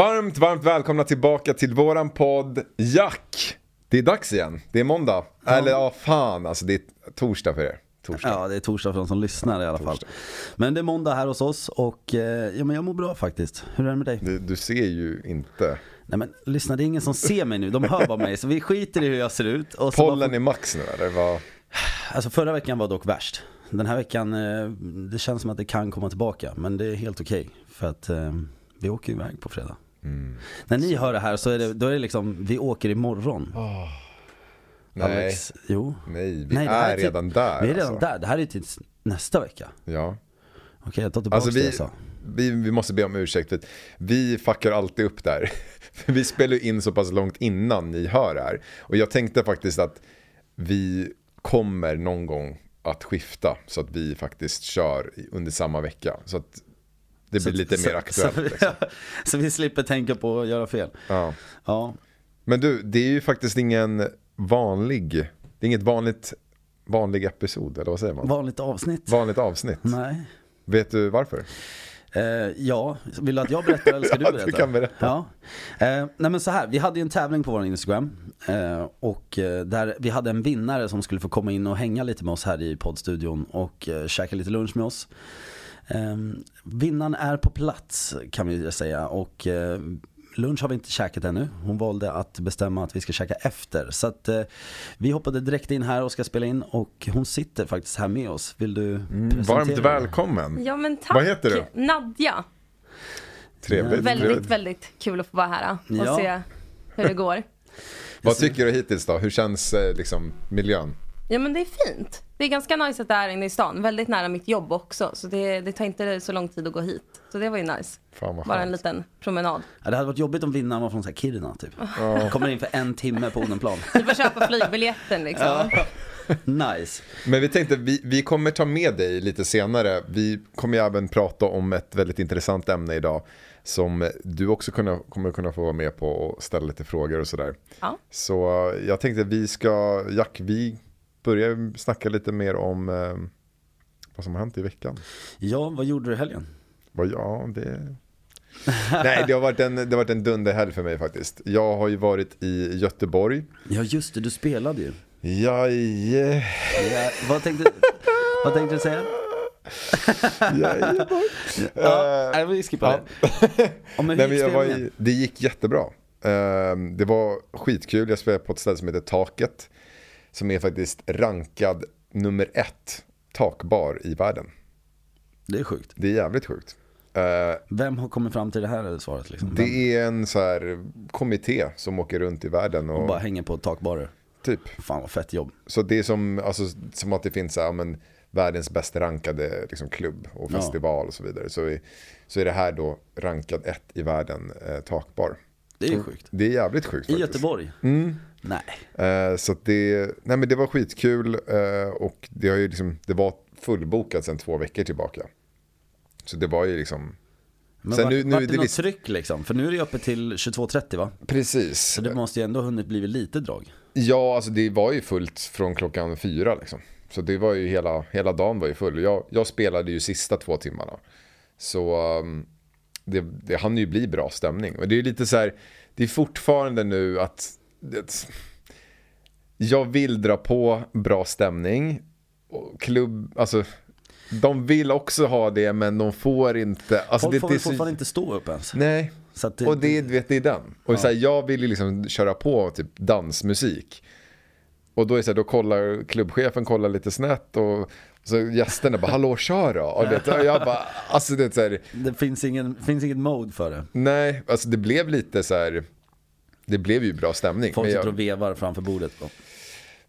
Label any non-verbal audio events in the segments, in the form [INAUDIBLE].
Varmt, varmt välkomna tillbaka till våran podd Jack. Det är dags igen, det är måndag. Eller ja, fan alltså det är torsdag för er. Torsdag. Ja, det är torsdag för de som lyssnar i alla fall. Men det är måndag här hos oss och eh, ja, men jag mår bra faktiskt. Hur är det med dig? Du, du ser ju inte. Nej men lyssna, det är ingen som ser mig nu, de hör bara mig. Så vi skiter i hur jag ser ut. Och Pollen bara... är max nu eller? Vad? Alltså förra veckan var dock värst. Den här veckan, eh, det känns som att det kan komma tillbaka. Men det är helt okej. Okay, för att eh, vi åker iväg på fredag. Mm. När ni hör det här så är det, då är det liksom, vi åker imorgon. Oh. Nej, Alex, jo. nej, vi Nej, det här är typ- redan där. Vi är redan alltså. där, det här är till nästa vecka. Ja. Okej, jag tar tillbaka Alltså det vi, jag sa. vi, vi måste be om ursäkt vi fuckar alltid upp där. [LAUGHS] För vi spelar in så pass långt innan ni hör det här. Och jag tänkte faktiskt att vi kommer någon gång att skifta så att vi faktiskt kör under samma vecka. Så att det blir lite mer aktuellt. Så, liksom. [LAUGHS] så vi slipper tänka på att göra fel. ja. Ja, Men du, det är ju faktiskt ingen vanlig, det är inget vanligt, vanlig episod, eller vad säger man? vanligt avsnitt. Vanligt avsnitt. Nej. Vet du varför? Eh, ja, vill du att jag berättar eller ska du [LAUGHS] Ja, du berätta? kan berätta. Ja. Eh, nej men så här, vi hade ju en tävling på vår Instagram. Eh, och eh, där vi hade en vinnare som skulle få komma in och hänga lite med oss här i poddstudion och eh, käka lite lunch med oss. Eh, vinnaren är på plats kan vi säga och eh, lunch har vi inte käkat ännu. Hon valde att bestämma att vi ska käka efter. Så att eh, vi hoppade direkt in här och ska spela in och hon sitter faktiskt här med oss. Vill du presentera Varmt dig? välkommen. Ja men tack. Vad heter du? Nadja. Trevligt. Väldigt, trevligt. väldigt kul att få vara här och Ja. se hur det går. Vad tycker du hittills då? Hur känns eh, liksom miljön? Ja men det är fint. Det är ganska nice att det är inne i stan. Väldigt nära mitt jobb också. Så det, det tar inte så lång tid att gå hit. Så det var ju nice. Fan vad Bara en liten promenad. Ja, det hade varit jobbigt om vinnaren var från så här Kiruna typ. Kommer in för en timme på Odenplan. [LAUGHS] Du får köpa flygbiljetten liksom. Nice. Men vi tänkte, vi, vi kommer ta med dig lite senare. Vi kommer ju även prata om ett väldigt intressant ämne idag. Som du också kunna, kommer kunna få vara med på och ställa lite frågor och sådär. Ja. Så eh, jag tänkte vi ska, Jack, vi börjar snacka lite mer om eh, vad som har hänt i veckan. Ja, vad gjorde du i helgen? Vad, ja, det... [LAUGHS] Nej, det har varit en, det har varit en dunderhelg för mig faktiskt. Jag har ju varit i Göteborg. Ja just det, du spelade ju. Jaje, Ja, vad, tänkte, vad tänkte du säga? [LAUGHS] Ja, nej, vi skippar det. Ja, men Nej, men i, det gick jättebra. Ehm, det var skitkul. Jag spelade på ett ställe som heter Taket. Som är faktiskt rankad nummer ett takbar i världen. Det är sjukt. Det är jävligt sjukt. Ehm, Vem har kommit fram till det här svaret liksom? Det är en så här kommitté som åker runt i världen. Och, Och bara hänger på takbarer. typ. Fan vad fett jobb. Så det är som, alltså, som att det finns så här, ja, men, världens bäst rankade liksom, klubb och Ja. festival och så vidare. Så, är- så är det här då rankad ett i världen, eh, takbar. Det är ju sjukt. Det är jävligt sjukt I faktiskt. Göteborg? Mm. Nej. Eh, så att det, nej men det var skitkul eh, och det, har ju liksom, det var fullbokat sedan två veckor tillbaka. Så det var ju liksom, Men Sen vart, nu- nu vart är det det något list- tryck liksom? För nu är det uppe till 22.30 va? precis. Så det måste ju ändå hunnit bli lite drag. Ja, alltså det var ju fullt från klockan fyra liksom. Så det var ju hela, hela dagen var ju full. Jag, jag spelade ju sista två timmarna. Så um, det, det hann ju bli bra stämning. Och det är ju lite så här, det är fortfarande nu att det, jag vill dra på bra stämning. Klubb, alltså de vill också ha det men de får inte. Alltså, Folk det, får det är väl så- fortfarande inte stå upp ens. Nej, det, och det, vet, det är den. Och så här, jag vill ju liksom köra på typ dansmusik. Och då är det så här, då kollar klubbchefen kollar lite snett och så gästerna bara hallå kör då. Och det, och jag bara, alltså det är så här, det finns, ingen, finns inget mode för det. nej, alltså det blev lite så här, det blev ju bra stämning. Folk sitter jag, och vevar framför bordet. Då.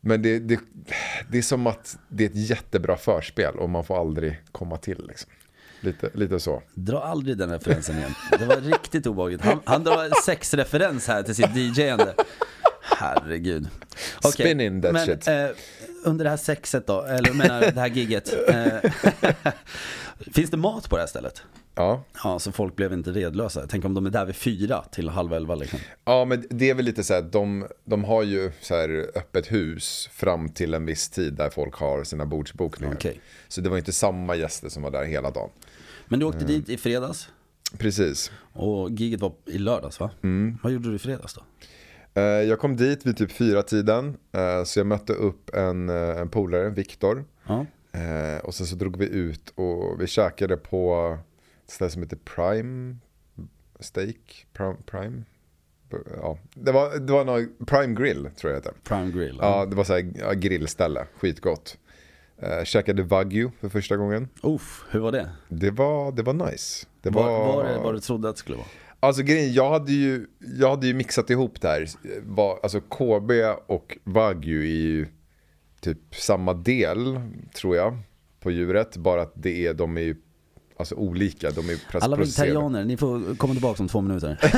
men det, det, det är som att det är ett jättebra förspel och man får aldrig komma till liksom. Lite, lite så. Dra aldrig den referensen igen. Det var riktigt obehagligt. Han, han drar sexreferens här till sitt DJ-ande. Herregud. Okej, Spin in that men, shit. Eh, under det här sexet då, eller menar det här gigget. Eh, [LAUGHS] finns det mat på det här stället? Ja. Ja, så folk blev inte redlösa. Tänk om de är där vid fyra till halv elva liksom. Ja, men det är väl lite så här, de, de har ju så här öppet hus fram till en viss tid där folk har sina bordsbokningar. Okej. Så det var inte samma gäster som var där hela dagen. Men du Mm. åkte dit i fredags. Precis. Och giget var i lördags va? Mm. Vad gjorde du i fredags då? Eh, Jag kom dit vid typ fyra tiden eh, så jag mötte upp en, eh, en polare, Viktor. Ja. Och sen så drog vi ut och vi käkade på ställe som heter Prime Steak. Prime, Prime? Ja, det var, det var någon Prime Grill tror jag det hette. Prime Grill. Ja, det var så här ja, grillställe, skitgott. Eh, käkade Wagyu för första gången. Uff, hur var det? Det var, det var nice. Det Var, var, var det vad du trodde att det skulle vara? Alltså grejen, jag hade ju, jag hade ju mixat ihop det här. Var, alltså KB och Wagyu är ju typ samma del, tror jag, på djuret. Bara att det är, de är ju alltså, olika. De är Alla vegetarianer, ni får komma tillbaka om två minuter. [LAUGHS]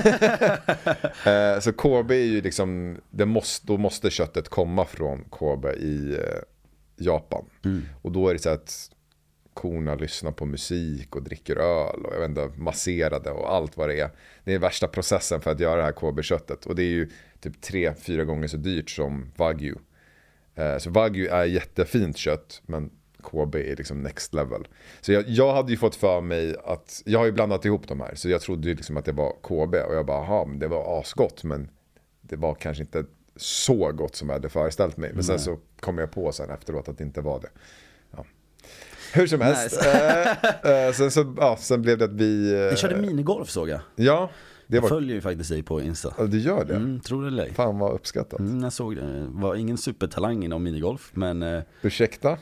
Eh, så KB är ju liksom, det måste, då måste köttet komma från KB i eh, Japan. Och då är det så att korna lyssnar på musik och dricker öl och jag vet inte, masserade och allt vad det är. Det är värsta processen för att göra det här KB-köttet. Och det är ju typ tre, fyra gånger så dyrt som Wagyu. Eh, så Wagyu är jättefint kött, men KB är liksom next level. Så jag, jag hade ju fått för mig att, jag har ju blandat ihop de här, så jag trodde ju liksom att det var KB och jag bara, aha, men det var asgott, men det var kanske inte så gott som jag hade föreställt mig. Men sen så kom jag på sen efteråt att det inte var det. Ja. Hur som helst. Eh, eh, sen, så, ja, sen blev det att vi... eh, Ni körde minigolf såg jag. Ja, det Jag var... följer ju faktiskt dig på Insta. Ja, du gör det? Mm, tror det eller ej. Fan vad uppskattat. Mm, jag såg det. Var ingen supertalang inom minigolf, men eh, Ursäkta?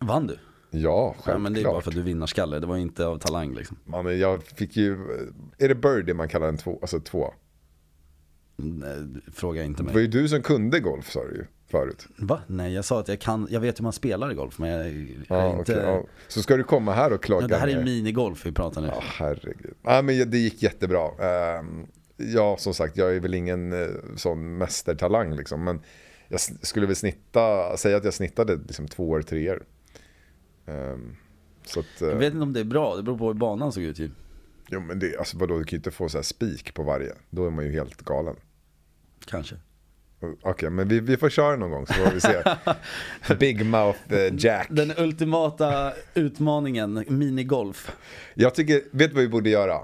Vann du? Ja, självklart. Ja, men det är bara för att du vinner skalle, det var inte av talang liksom. Ja, men jag fick ju... Är det birdie man kallar en två? Alltså två? Nej, Fråga inte Det var mig. ju du som kunde golf sa du ju förut. Va? Nej, jag sa att jag kan, jag vet hur man spelar i golf, men jag, jag Ja, är inte... okej, ja. Så ska du komma här och klaga Ja, det här är minigolf vi pratar nu. Ja, herregud. Ja, men det gick jättebra. Ehm, Ja, som sagt, jag är väl ingen eh, sån mästertalang liksom. Men jag skulle väl snitta, säga att jag snittade liksom två år, tre år. Ehm, Så att, eh, Jag vet inte om det är bra, det beror på hur banan såg ut ju. jo men det, alltså vadå, du kan ju inte få så här spik på varje. Då är man ju helt galen. Kanske. Okej, men vi, vi får köra någon gång så får vi se. [LAUGHS] Big Mouth eh, Jack. Den ultimata utmaningen, minigolf. Jag tycker, vet du vad vi borde göra?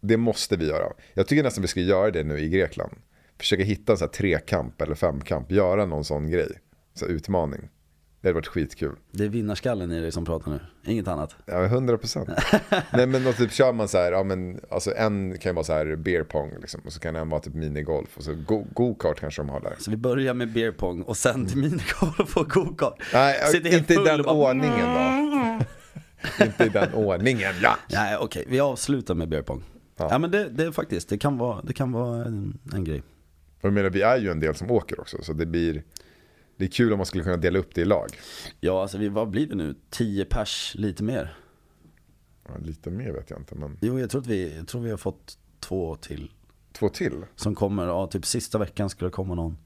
Det måste vi göra. Jag tycker nästan vi ska göra det nu i Grekland. Försöka hitta en sån här trekamp eller femkamp. Göra någon sån grej. Så här utmaning. Det hade varit skitkul. Det är vinnarskallen i dig som pratar nu, inget annat. Ja, hundra procent. [LAUGHS] Nej men typ kör man så här, ja men alltså en kan ju vara så här beer pong liksom. Och så kan en vara typ minigolf. Och så go- go-kart kanske de har där. Så vi börjar med beer pong och sen till minigolf och go-kart. Nej, inte i den bara- ordningen då. [LAUGHS] inte i den ordningen, ja. Nej okej, vi avslutar med beer pong. Ja, Ja. men det, det är faktiskt, det kan vara, det kan vara en, en grej. Och jag menar, vi är ju en del som åker också. Så det blir, det är kul om man skulle kunna dela upp det i lag. Ja alltså vi, vad blir det nu? 10 pers, lite mer? Ja, lite mer vet jag inte, men Jo jag tror att vi, jag tror vi har fått två till. två till? Som kommer, ja typ sista veckan skulle det komma någon.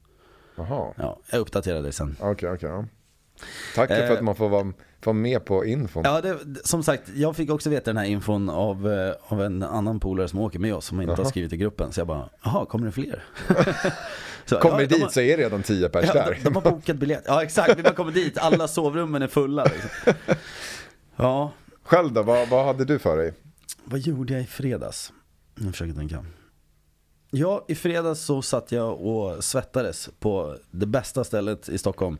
Jaha, Ja, jag uppdaterar dig sen. okej, okej. ja. Tack för Eh. att man får vara, få vara med på infon. Ja, det, som sagt, jag fick också veta den här infon av, eh, av en annan polare som åker med oss som inte har Jaha. skrivit i gruppen. Så jag bara, jaha, kommer det fler? [LAUGHS] så, Kommer ja, dit har, så är det redan tio pers ja, där. de, de har bokat biljett. Ja exakt, vi bara kommer dit, alla [LAUGHS] sovrummen är fulla. Liksom. Ja, Själv då, vad, vad hade du för dig? vad gjorde jag i fredags? Jag försöker tänka. Ja, i fredags så satt jag och svettades på det bästa stället i Stockholm.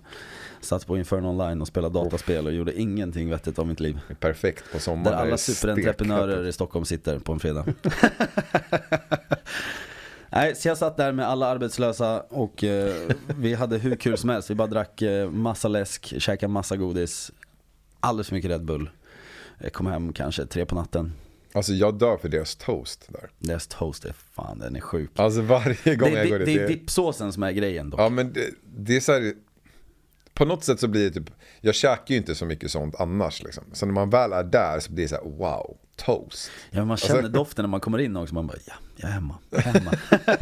Satt på Inferno Online och spelade dataspel och gjorde ingenting vettigt av mitt liv. Perfekt på sommaren. Där alla superentreprenörer i Stockholm sitter på en fredag. [LAUGHS] [LAUGHS] Nej, så jag satt där med alla arbetslösa och eh, vi hade hur kul som helst. Vi bara drack eh, massa läsk, käkade massa godis, alldeles för mycket Red Bull. Jag kom hem kanske tre på natten. Alltså jag dör för deras toast där. Deras toast är fan, den är sjuk. Alltså varje Det, gång jag det, går det, dit. är dippsåsen som är grejen dock. Ja men det, det är så här, På något sätt så blir det typ, jag käkar ju inte så mycket sånt annars liksom. Så när man väl är där så blir det så här, wow, toast. Ja, man känner Alltså- doften när man kommer in också. Man bara, ja, jag är hemma. Jag är hemma. [LAUGHS]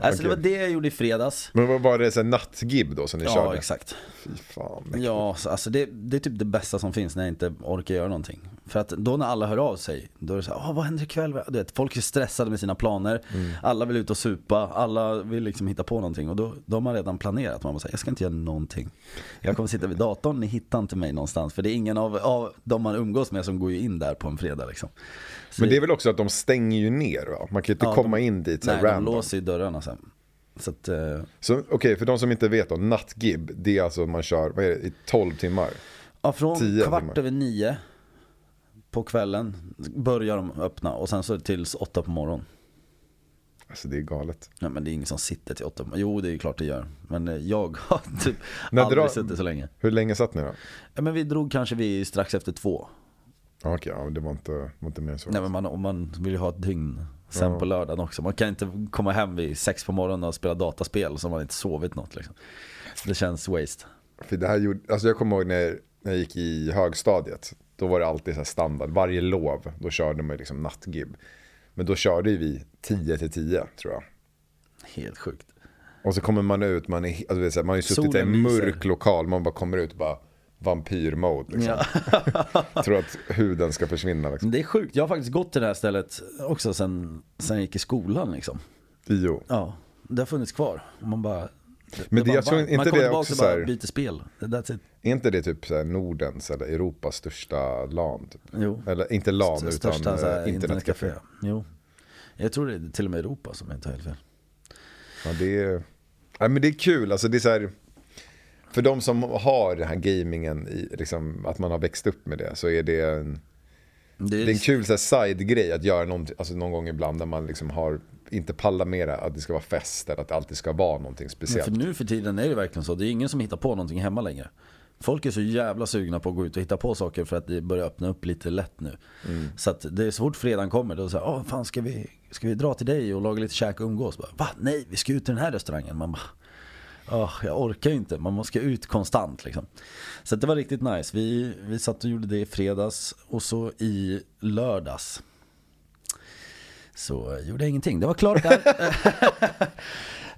alltså det var det jag gjorde i fredags. Men var det så nattgib då som ni Ja, körde? exakt. Fy fan. Ja, så, alltså det, det är typ det bästa som finns när jag inte orkar göra någonting. För att då när alla hör av sig, då är det så här, "Åh, vad händer ikväll? Du vet, folk är stressade med sina planer, alla vill ut och supa, alla vill liksom hitta på någonting. Och då, då har man redan planerat, man bara säger, jag ska inte göra någonting. Jag kommer sitta vid datorn, ni hittar inte mig någonstans. För det är ingen av, av de man umgås med som går ju in där på en fredag liksom. Så Men det är väl också att de stänger ju ner va? Man kan ju inte Ja, komma de- in dit så här Nej, de random. låser ju dörrarna sen. Så att, Så okej, för de som inte vet då, nattgib, det är alltså man kör, vad är det, i 12 timmar? ja, från kvart timmar. över nio på kvällen börjar de öppna och sen så tills åtta på morgonen. Alltså det är galet. Nej men det är ingen som sitter till åtta. Jo det är klart det gör. Men eh, jag [LAUGHS] har typ aldrig drar- suttit så länge. Hur länge satt ni då? Ja, men vi drog kanske vi strax efter två. Ja, okej, ja, det var inte, var inte mer än så. Nej men man, om man vill ju ha ett dygn sen Ja. på lördagen också. Man kan inte komma hem vid sex på morgonen och spela dataspel har man inte sovit något liksom. Det känns waste. För det här gjorde, alltså jag kommer ihåg när, när jag gick i högstadiet. Då var det alltid så standard, varje lov, då körde man liksom nattgib. Men då körde vi 10 till 10 tror jag. Helt sjukt. Och så kommer man ut, man, är, alltså, man har ju suttit i en mörk lokal, man bara kommer ut och bara vampyr-mode liksom. Ja. [LAUGHS] Tror att huden ska försvinna liksom. Det är sjukt. Jag har faktiskt gått till det här stället också sen, sen jag gick i skolan liksom. Jo. Ja, det har funnits kvar. Man bara... Men det- bara jag tror inte man det också så här- byter spel. That's it. Är inte det typ så Nordens eller Europas största LAN? Typ? Jo. Eller inte LAN St- utan eh, internetcafé. internetcafé. Jo. Jag tror det är till och med Europa som inte har helt fel. Ja, det är, ja, men det är kul, alltså det är så här, för de som har den här gamingen, i, liksom, att man har växt upp med det, så är det en, Det är, det är en kul side-grej att göra någon, alltså, någon gång ibland när man liksom har, inte pallar med det, att det ska vara fest eller att det alltid ska vara någonting Men speciellt. för nu för tiden är det verkligen så. Det är ingen som hittar på någonting hemma längre. Folk är så jävla sugna på att gå ut och hitta på saker för att det börjar öppna upp lite lätt nu. Mm. Så att det är så fort fredagen kommer då säger åh fan ska vi, ska vi dra till dig och laga lite käk och umgås? Bara, Va? Nej, vi ska ut till den här restaurangen. Man bara, Åh, jag orkar ju inte, man måste ut konstant liksom. Så det var riktigt nice. Vi, vi satt och gjorde det i fredags och så i lördags. Så gjorde jag ingenting, det var klart där. [LAUGHS]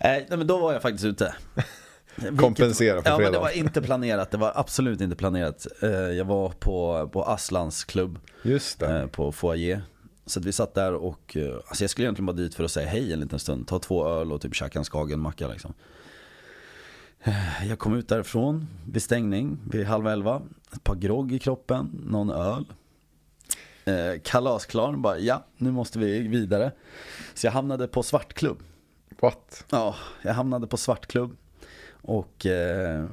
Nej men då var jag faktiskt ute. [LAUGHS] Vilket- Kompensera för Ja men det var inte planerat, det var absolut inte planerat. Eh, Jag var på, på Aslans klubb Just det. eh, på foyer. Så vi satt där och, eh, alltså jag skulle egentligen bara dit för att säga hej en liten stund. Ta två öl och typ käka en skagenmacka liksom. Eh, Jag kom ut därifrån vid stängning, vid halv elva. Ett par grogg i kroppen, någon öl. Eh, kalasklar, bara ja, nu måste vi vidare. Så jag hamnade på svartklubb. What? Ja, jag hamnade på svartklubb. Och eh,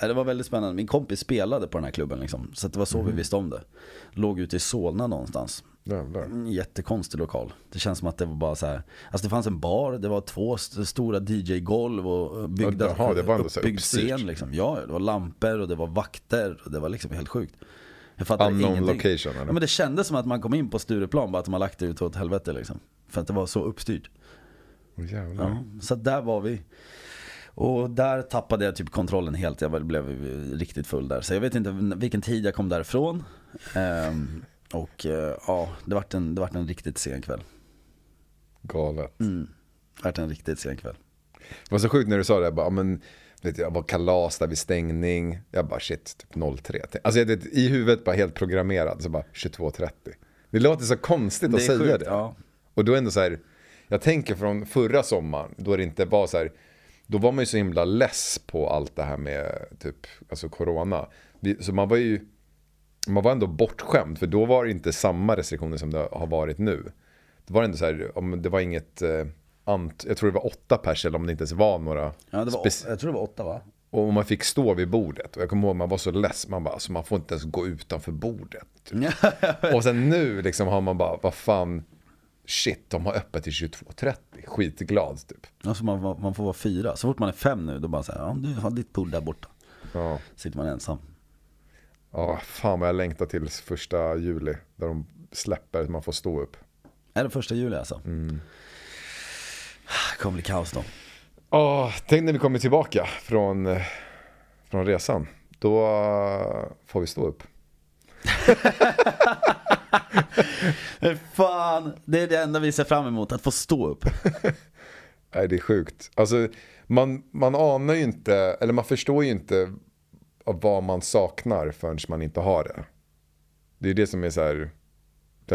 det var väldigt spännande. Min kompis spelade på den här klubben liksom. Så det var så vi visste om det. Låg ute i Solna någonstans. Jävlar. Jättekonstig lokal. Det känns som att det var bara så här. Alltså det fanns en bar, det var två st- stora DJ-golv och byggda, Jaha, det var ändå uppbyggd scen liksom. Ja, det var lampor och det var vakter och det var liksom helt sjukt. Jag fattade Unknown ingenting. location, eller? Ja, men det kändes som att man kom in på Stureplan bara att de har lagt det ut åt helvete liksom. För att det var så uppstyrt. Oh, jävlar. Ja, så där var vi. Och där tappade jag typ kontrollen helt. Jag blev riktigt full där. Så jag vet inte vilken tid jag kom därifrån. Ehm, och eh, ja, det vart en, det vart en riktigt sen kväll. Galet. Mm. Det vart en riktigt sen kväll. Det var så sjukt när du sa det, jag bara, men, vet jag var kalas där vid stängning. Jag bara shit, typ 03. Alltså jag vet, i huvudet bara helt programmerad, så bara 22.30. Det låter så konstigt att Det säga sjukt, det. ja. Och då ändå så här, jag tänker från förra sommaren, då det inte var så här, då var man ju så himla less på allt det här med typ, alltså corona. Vi, så man var ju, man var ändå bortskämd, för då var det inte samma restriktioner som det har varit nu. Det var ändå så här, det var inget, eh, ant, jag tror det var åtta pers eller om det inte ens var några. Ja, det var, speci- jag tror det var åtta va? och man fick stå vid bordet. Och jag kommer ihåg man var så less, man bara, alltså man får inte ens gå utanför bordet. Typ. och sen nu liksom har man bara, vad fan, shit, de har öppet till 22.30. Skitglad typ. Alltså man, man får vara fyra. Så fort man är fem nu, då bara säger ja du har ditt bord där borta. Ja. Sitter man ensam. ja, fan vad jag längtar till första juli. Där de släpper, man får stå upp. Är det första juli alltså? Mm. Det kommer bli kaos då. Åh, tänk när vi kommer tillbaka från, från resan. Då får vi stå upp. Fan, det är det enda vi ser fram emot, att få stå upp. [LAUGHS] Nej, det är sjukt. Alltså, man, man anar ju inte, eller man förstår ju inte vad man saknar förrän man inte har det. Det är det som är så här,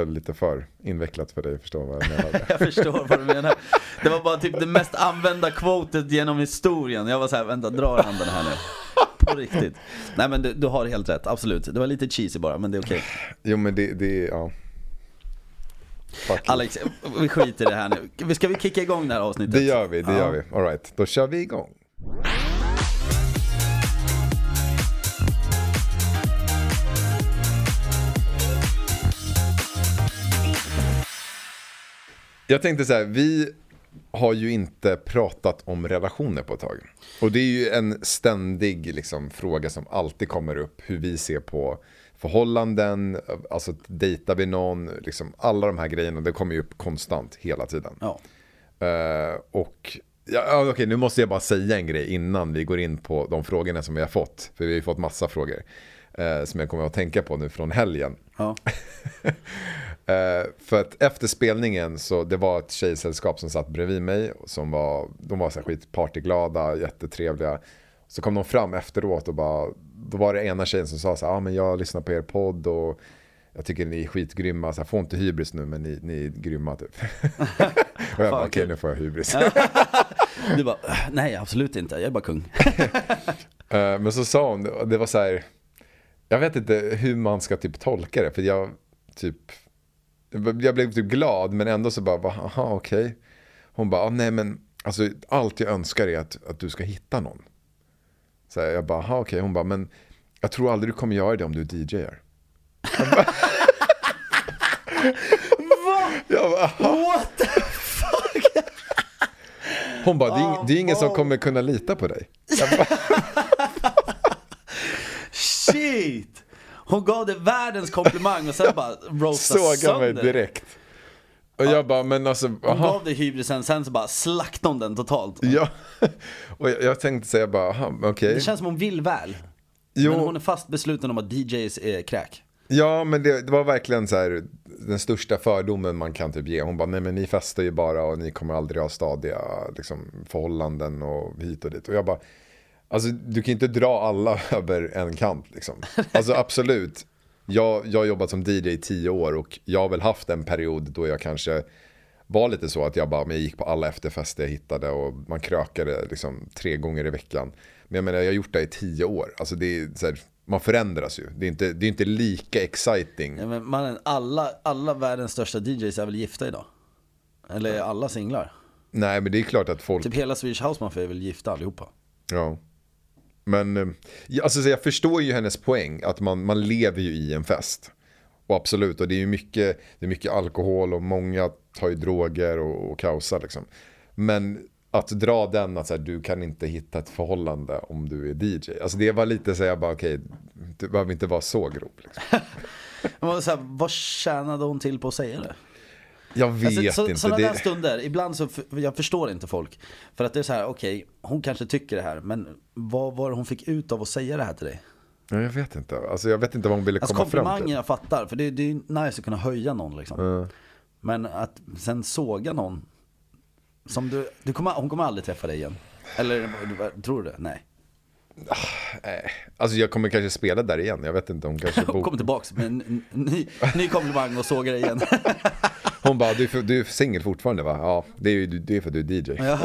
det lite för invecklat för dig att förstå vad jag menar. [LAUGHS] Jag förstår vad du menar. Det var bara typ det mest använda quotet genom historien. Jag var så här, vänta, dra han den här nu. På riktigt. Nej men du, du har helt rätt, absolut. Det var lite cheesy bara, men det är okej. jo men det, det är, ja. Fuck. Alex, vi skiter i det här nu. Ska vi kicka igång det här avsnittet? Det gör vi, det Ja. gör vi. Alright, då kör vi igång. Jag tänkte så här, vi har ju inte pratat om relationer på ett tag. Och det är ju en ständig liksom, fråga som alltid kommer upp, hur vi ser på förhållanden, alltså dejtar vi någon, liksom, alla de här grejerna, det kommer ju upp konstant hela tiden. Ja. Eh, och ja, okej, nu måste jag bara säga en grej innan vi går in på de frågorna som vi har fått. För vi har ju fått massa frågor eh, som jag kommer att tänka på nu från helgen. Ja. [LAUGHS] Eh, för att efter spelningen så det var ett tjejsällskap som satt bredvid mig. Som var, de var så här skitpartyglada, jättetrevliga. Så kom de fram efteråt och bara, då var det ena tjejen som sa så här, ah, men jag lyssnar på er podd och jag tycker ni är skitgrymma, så här, får inte hybris nu men ni, ni är grymma typ. [LAUGHS] och jag bara, okej kul. nu får jag hybris. Du bara, nej absolut inte, jag är bara kung. [LAUGHS] Eh, men så sa hon, det var så här, jag vet inte hur man ska typ tolka det, för jag typ, jag blev typ glad, men ändå så bara, va, aha okej. Hon bara, ah, nej men, alltså allt jag önskar är att, att du ska hitta någon. Så här, jag bara, aha okej, hon bara, men jag tror aldrig du kommer göra det om du DJar. Jag bara, Jag bara, aha. What the fuck? Hon bara, det är, det är ingen som kommer kunna lita på dig. Bara, [LAUGHS] Shit! Hon gav dig världens komplimang och sen bara roastade såga mig sönder. direkt. Och jag bara, men alltså, Hon aha. gav dig hybrisen, sen så bara slaktade hon den totalt. Ja, [LAUGHS] och jag, jag tänkte säga bara, aha, okej. Det känns som hon vill väl. Jo. Men hon är fast besluten om att DJs är kräk. Ja, men det, det var verkligen så här, den största fördomen man kan typ ge. Hon bara, nej men ni festar ju bara och ni kommer aldrig ha stadiga liksom, förhållanden och hit och dit. Och jag bara, alltså du kan inte dra alla [LAUGHS] över en kant liksom. Alltså absolut, jag, jag har jobbat som DJ i tio år och jag har väl haft en period då jag kanske var lite så att jag bara, jag gick på alla efterfester jag hittade och man krökade liksom tre gånger i veckan. Men jag menar, jag har gjort det i tio år. Alltså det är så här, man förändras ju. Det är inte, det är inte lika exciting. Ja, men mannen, alla, alla världens största DJs är väl gifta idag? Eller är alla singlar? Nej, men det är klart att folk... Typ hela Swedish House Mafia är väl gifta allihopa? Ja. Men eh, alltså, jag förstår ju hennes poäng, att man, man lever ju i en fest. Och absolut, och det är ju mycket, det är mycket alkohol och många tar ju droger och, och kaosar liksom. Men att dra den att så här, du kan inte hitta ett förhållande om du är DJ. Alltså det var lite så jag bara okej, du behöver inte vara så grov. Liksom. [LAUGHS] Så här, vad tjänade hon till på att säga det? Jag vet Alltså, så, inte. sådana där Det, stunder, ibland så, jag förstår inte folk. För att det är så här, okej, hon kanske tycker det här, men vad var det hon fick ut av att säga det här till dig? Ja, jag vet inte. Alltså, jag vet inte vad hon ville Alltså komma fram komplimanger till. jag fattar, för det, det är ju nice att kunna höja någon liksom. Men att sen såga någon, som du, du kommer, hon kommer aldrig träffa dig igen. Eller tror du det? Nej. Alltså jag kommer kanske spela där igen. Jag vet inte, hon kanske [LAUGHS] bor... kommer tillbaks med en ny, ny komplimang och sågar dig igen. [LAUGHS] [LAUGHS] Hon bara, du, du är singel fortfarande va? Ja, det är ju det är för att du är DJ. Ja,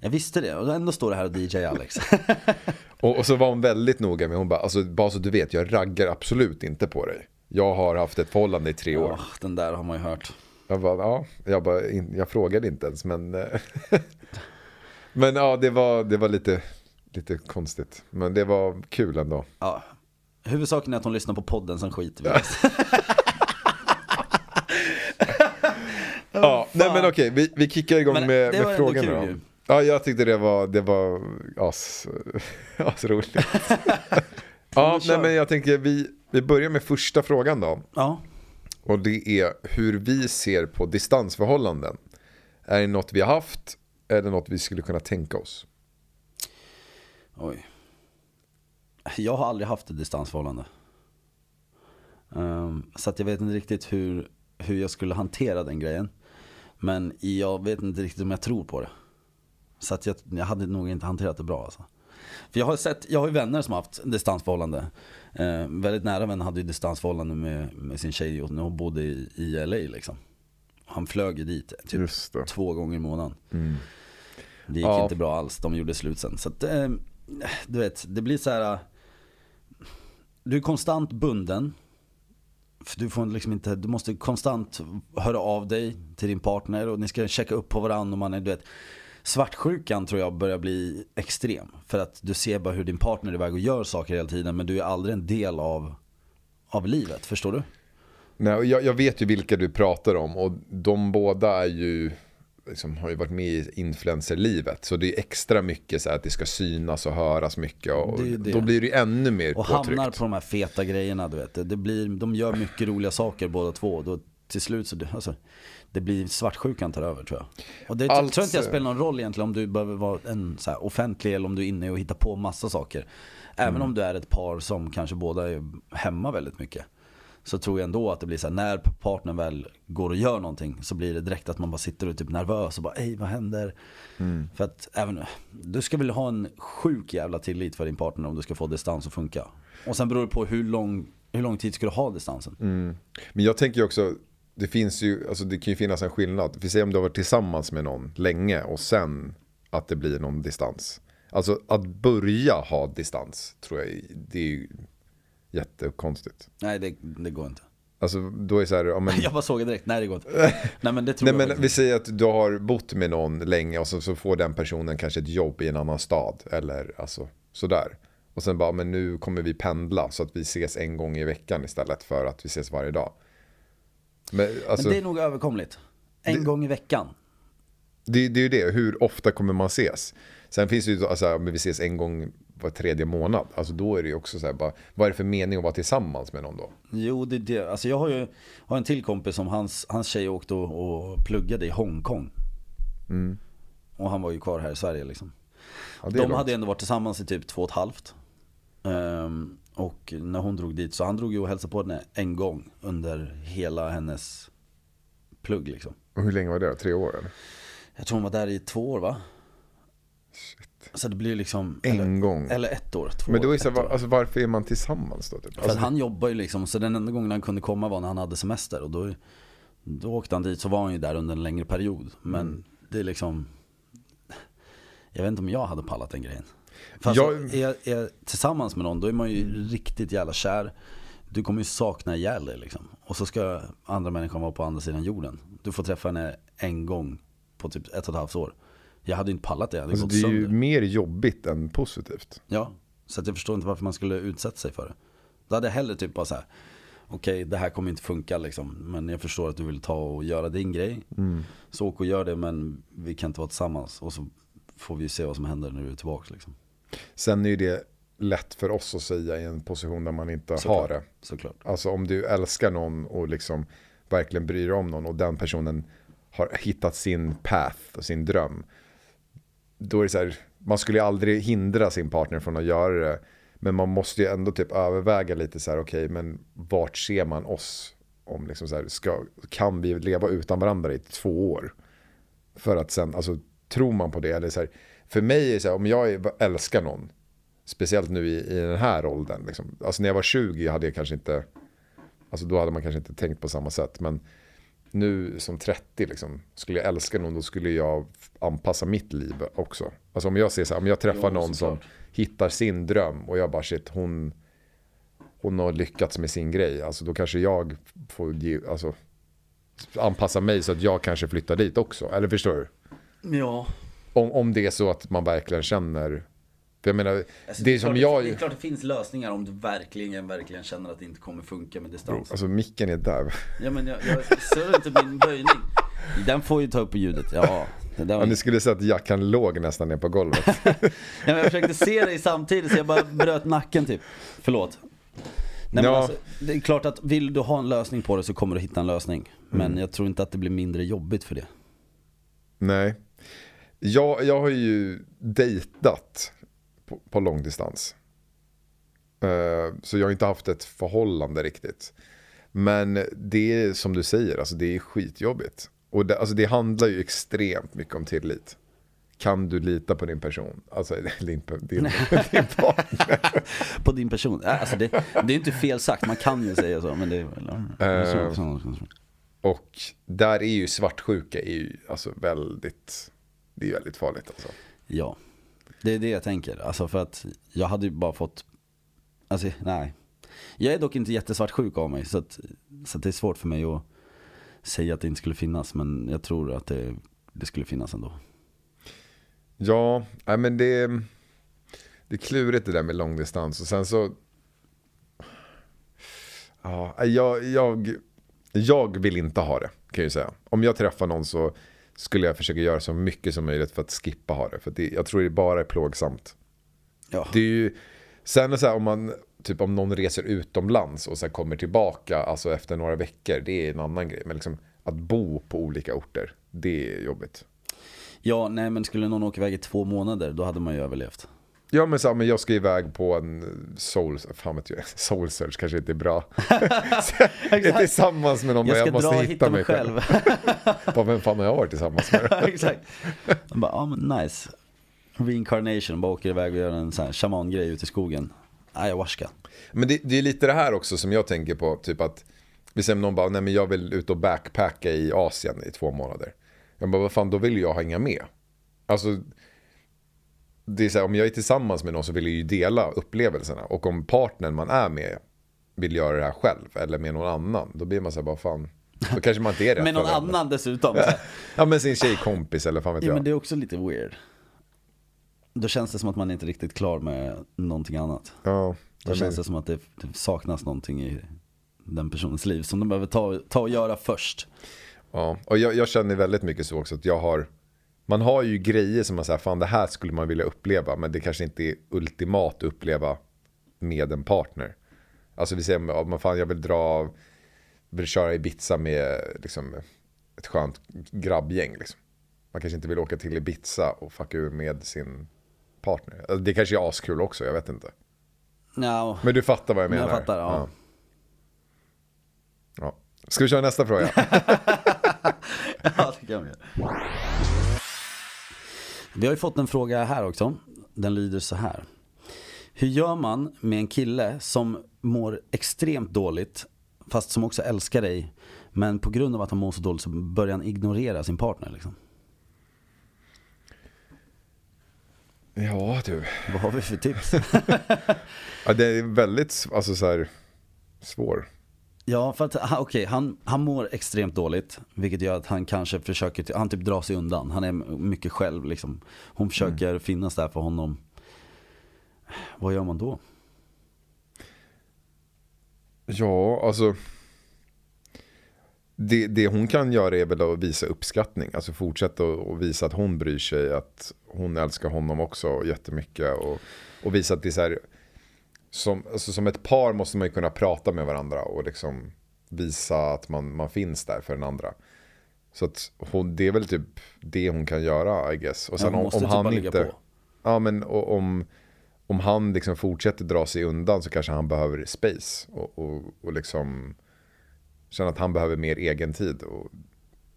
jag visste det, och ändå står det här och DJ Alex. [LAUGHS] Och, och så var hon väldigt noga med, hon bara, alltså bara så du vet, jag raggar absolut inte på dig. Jag har haft ett förhållande i tre år. Åh, den där har man ju hört. Jag bara, ja, jag, bara, jag frågade inte ens men... eh, [LAUGHS] men ja, det var, det var lite, lite konstigt. Men det var kul ändå. Ja. Huvudsaken är att hon lyssnar på podden, sen skiter vi. Ja, [LAUGHS] nej men okej, vi, vi kickar igång Men med, med frågorna då. Ja, jag tyckte det var, det var as, [LAUGHS] as roligt. [LAUGHS] ja, nej men jag tänker vi, vi börjar med första frågan då. Ja. Och det är hur vi ser på distansförhållanden. Är det något vi har haft? Är det något vi skulle kunna tänka oss? Oj. Jag har aldrig haft ett distansförhållande. Ehm, så att jag vet inte riktigt hur, hur jag skulle hantera den grejen. Men jag vet inte riktigt om jag tror på det. Så att jag, jag hade nog inte hanterat det bra alltså. För jag har sett, jag har ju vänner som har haft distansförhållande. Eh, väldigt nära vän hade ju distansförhållande med, med sin tjej och när hon bodde i, i LA liksom. Han flög ju dit typ två gånger i månaden. Mm. Det gick Ja. inte bra alls, de gjorde slut sen. Så att, eh, du vet, det blir så här. eh, Du är konstant bunden. För du, får liksom inte, du måste konstant höra av dig till din partner och ni ska checka upp på varandra. Och man är, du vet, svartsjukan tror jag börjar bli extrem. För att du ser bara hur din partner är iväg och gör saker hela tiden men du är aldrig en del av, av livet. Förstår du? Nej, jag, jag vet ju vilka du pratar om och de båda är ju, liksom, har ju varit med i influencerlivet. Så det är extra mycket så här att det ska synas och höras mycket. Och Det det. Då blir det ju ännu mer Och påtryckt. hamnar på de här feta grejerna du vet. Det, blir, de gör mycket roliga saker båda två. Då, till slut så det, alltså, det blir svartsjukan tar över tror jag. Och det Allt- tror inte jag spelar någon roll egentligen om du behöver vara en så här offentlig eller om du är inne och hittar på massa saker. Även Mm. om du är ett par som kanske båda är hemma väldigt mycket. Så tror jag ändå att det blir så här, när partnern väl går och gör någonting så blir det direkt att man bara sitter och är typ nervös och bara ej vad händer? Mm. För att även, du ska väl ha en sjuk jävla tillit för din partner om du ska få distans att funka. Och sen beror det på hur lång, hur lång tid ska du ha distansen? Mm. Men jag tänker också, det finns ju, alltså det kan ju finnas en skillnad. Vi säger om du har varit tillsammans med någon länge och sen att det blir någon distans. Alltså att börja ha distans tror jag, det är ju jättekonstigt. Nej det, det går inte. Alltså då är det så här, ja, men, [LAUGHS] Jag bara såg det direkt, nej det går inte. Nej men det [LAUGHS] tror Nej jag men vi säger att du har bott med någon länge och så, så får den personen kanske ett jobb i en annan stad. Eller alltså sådär. Och sen bara, men nu kommer vi pendla så att vi ses en gång i veckan istället för att vi ses varje dag. Men alltså, Men det det, är nog överkomligt. En gång i veckan. det, är ju det, hur ofta kommer man ses? Sen finns det ju, alltså, men vi ses en gång var tredje månad. Alltså då är det ju också så här, bara, vad är det för mening att vara tillsammans med någon då? Jo det det. Alltså jag har ju har en till kompis som hans, hans tjej åkte och, och pluggade i Hongkong. Mm. Och han var ju kvar här i Sverige liksom. Ja, De långt. hade ändå varit tillsammans i typ två och ett halvt. Ehm, och när hon drog dit, så han drog ju och hälsade på henne en gång under hela hennes plugg liksom. Och hur länge var det? Tre år eller? Jag tror hon var där i två år va? Så det blir liksom, En eller, gång. eller ett år, två Men då är så var, alltså, varför är man tillsammans då? Typ? För Alltså, att han jobbar ju liksom, så den enda gången han kunde komma var när han hade semester och då, då åkte han dit så var han ju där under en längre period. Men Mm. det är liksom, jag vet inte om jag hade pallat den grejen. För Jag- alltså, är, är tillsammans med någon då är man ju riktigt jävla kär. Du kommer ju sakna ihjäl dig liksom. Och så ska andra människan vara på andra sidan jorden. Du får träffa henne en gång på typ ett och ett halvt år. Jag hade inte pallat det, jag hade alltså, gått det är sönder. ju mer jobbigt än positivt. Ja, så att jag förstår inte varför man skulle utsätta sig för det. Då hade jag hellre typ bara så här. Okej, det här kommer inte funka liksom. Men jag förstår att du vill ta och göra din grej. Så åk och gör det, men vi kan inte vara tillsammans. Och så får vi se vad som händer när du är tillbaka liksom. Sen är ju det lätt för oss att säga i en position där man inte Såklart. har det. Såklart. Alltså om du älskar någon och liksom verkligen bryr dig om någon och den personen har hittat sin path och sin dröm. Då är det så här, man skulle ju aldrig hindra sin partner från att göra det. Men man måste ju ändå typ överväga lite så här, okej, men vart ser man oss? Om liksom så här, ska, kan vi leva utan varandra i två år? För att sen, alltså tror man på det? Eller så här, för mig är det så här, om jag älskar någon, speciellt nu i, i den här åldern, liksom, alltså när jag var 20 hade jag kanske inte, alltså då hade man kanske inte tänkt på samma sätt, men nu som 30 liksom, skulle jag älska någon då skulle jag anpassa mitt liv också. Alltså om jag ser så här, om jag träffar Jo, någon som hittar sin dröm och jag bara shit, hon, hon har lyckats med sin grej, alltså då kanske jag får ge, alltså, anpassa mig så att jag kanske flyttar dit också. Eller förstår du? Ja. Om, om det är så att man verkligen känner, för jag menar, Alltså, det är som jag, Det är klart det finns lösningar om du verkligen, verkligen känner att det inte kommer funka med distans. alltså micken är där. Ja men jag, jag ser inte min böjning. Den får ju ta upp på ljudet. Ja. Var Ja, ni skulle säga att jackan låg nästan ner på golvet. [LAUGHS] Ja, men jag försökte se dig samtidigt så jag bara bröt nacken typ. Förlåt. Nej, men Ja. alltså, det är klart att vill du ha en lösning på det så kommer du hitta en lösning. Men Mm. jag tror inte att det blir mindre jobbigt för det. Nej. Jag, jag har ju dejtat på, på långdistans. Eh, så jag har inte haft ett förhållande riktigt. Men det är som du säger, alltså det är skitjobbigt. Och det, alltså det handlar ju extremt mycket om tillit. kan du lita på din person? Alltså [LAUGHS] din, din, din partner. [LAUGHS] På din person. Alltså det, det är inte fel sagt, man kan ju säga så. Men det är väl... Eh. Och där är ju svartsjuka är ju alltså väldigt, det är väldigt farligt alltså. Ja, det är det jag tänker. Alltså för att jag hade ju bara fått, alltså nej. Jag är dock inte jättesvartsjuk av mig så, att, så att det är svårt för mig att säga att det inte skulle finnas. Men jag tror att det, det skulle finnas ändå. Ja, nej men det, det är klurigt det där med långdistans och sen så Ja, jag, jag, jag vill inte ha det kan jag ju säga. Om jag träffar någon så skulle jag försöka göra så mycket som möjligt för att skippa ha det. För det, jag tror det bara är plågsamt. Ja. Det är ju, sen är så här, om man, typ om någon reser utomlands och sen kommer tillbaka, alltså efter några veckor, det är en annan grej. Men liksom att bo på olika orter, det är jobbigt. Ja, nej men skulle någon åka iväg i två månader, då hade man ju överlevt. Ja men, så, här, men jag ska iväg på en soul, fan vet jag, [LAUGHS] soul search kanske inte är bra. [LAUGHS] är tillsammans med någon Jag jag, måste dra och hitta mig själv. [LAUGHS] Bara, vem fan har jag varit tillsammans med? Exakt. Bara, ja men nice. Reincarnation, bara åker iväg och gör en sån här shaman-grej ute i skogen. Ayahuasca. Men det, det är lite det här också som jag tänker på, typ att vi säger någon bara, nej men jag vill ut och backpacka i Asien i två månader. Jag bara, vad fan, då vill jag hänga med. Alltså, det är så här, om jag är tillsammans med någon så vill jag ju dela upplevelserna. Och om partnern man är med vill göra det här själv eller med någon annan, då blir man så här, bara fan, då kanske man inte är [LAUGHS] rätt Med någon annan dessutom. [LAUGHS] Ja men sin tjejkompis eller fan vet Ja jag. men det är också lite weird. Då känns det som att man inte är riktigt klar med någonting annat. Ja, Då känns det som att det, det saknas någonting i den personens liv som de behöver ta, ta och göra först. Ja, och jag, jag känner väldigt mycket så också att jag har Man har ju grejer som man säger, fan det här skulle man vilja uppleva men det kanske inte är ultimat att uppleva med en partner. Alltså vi säger, men fan jag vill dra, vill köra Ibiza med liksom ett skönt grabbgäng liksom. Man kanske inte vill åka till Ibiza och fucka ur med sin partner. Alltså, det kanske är askul också, jag vet inte. Ja, Men du fattar vad jag Men menar? jag fattar, ja. ja. ja. Ska vi köra nästa fråga? [LAUGHS] ja det kan vi göra. Vi har ju fått en fråga här också. Den lyder så här. Hur gör man med en kille som mår extremt dåligt fast som också älskar dig men på grund av att han mår så dåligt så börjar han ignorera sin partner liksom? ja du. Vad har vi för tips? [LAUGHS] Ja, det är väldigt alltså, så här, svår. Ja, för att han- okej, han, han mår extremt dåligt. Vilket gör att han kanske försöker, han typ drar sig undan. Han är mycket själv liksom. Hon försöker finnas där för honom. Vad gör man då? Ja, alltså. Det, det hon kan göra är väl att visa uppskattning. Alltså fortsätta och visa att hon bryr sig. Att hon älskar honom också jättemycket. Och, och visa att det är så här. Som, alltså som ett par måste man ju kunna prata med varandra. Och liksom visa att man, man finns där för den andra. Så att hon, det är väl typ det hon kan göra I guess. Och Ja, sen hon om, om typ han inte... på. Ja men och, om, om han liksom fortsätter dra sig undan så kanske han behöver space. Och, och, och liksom känna att han behöver mer egen tid. Och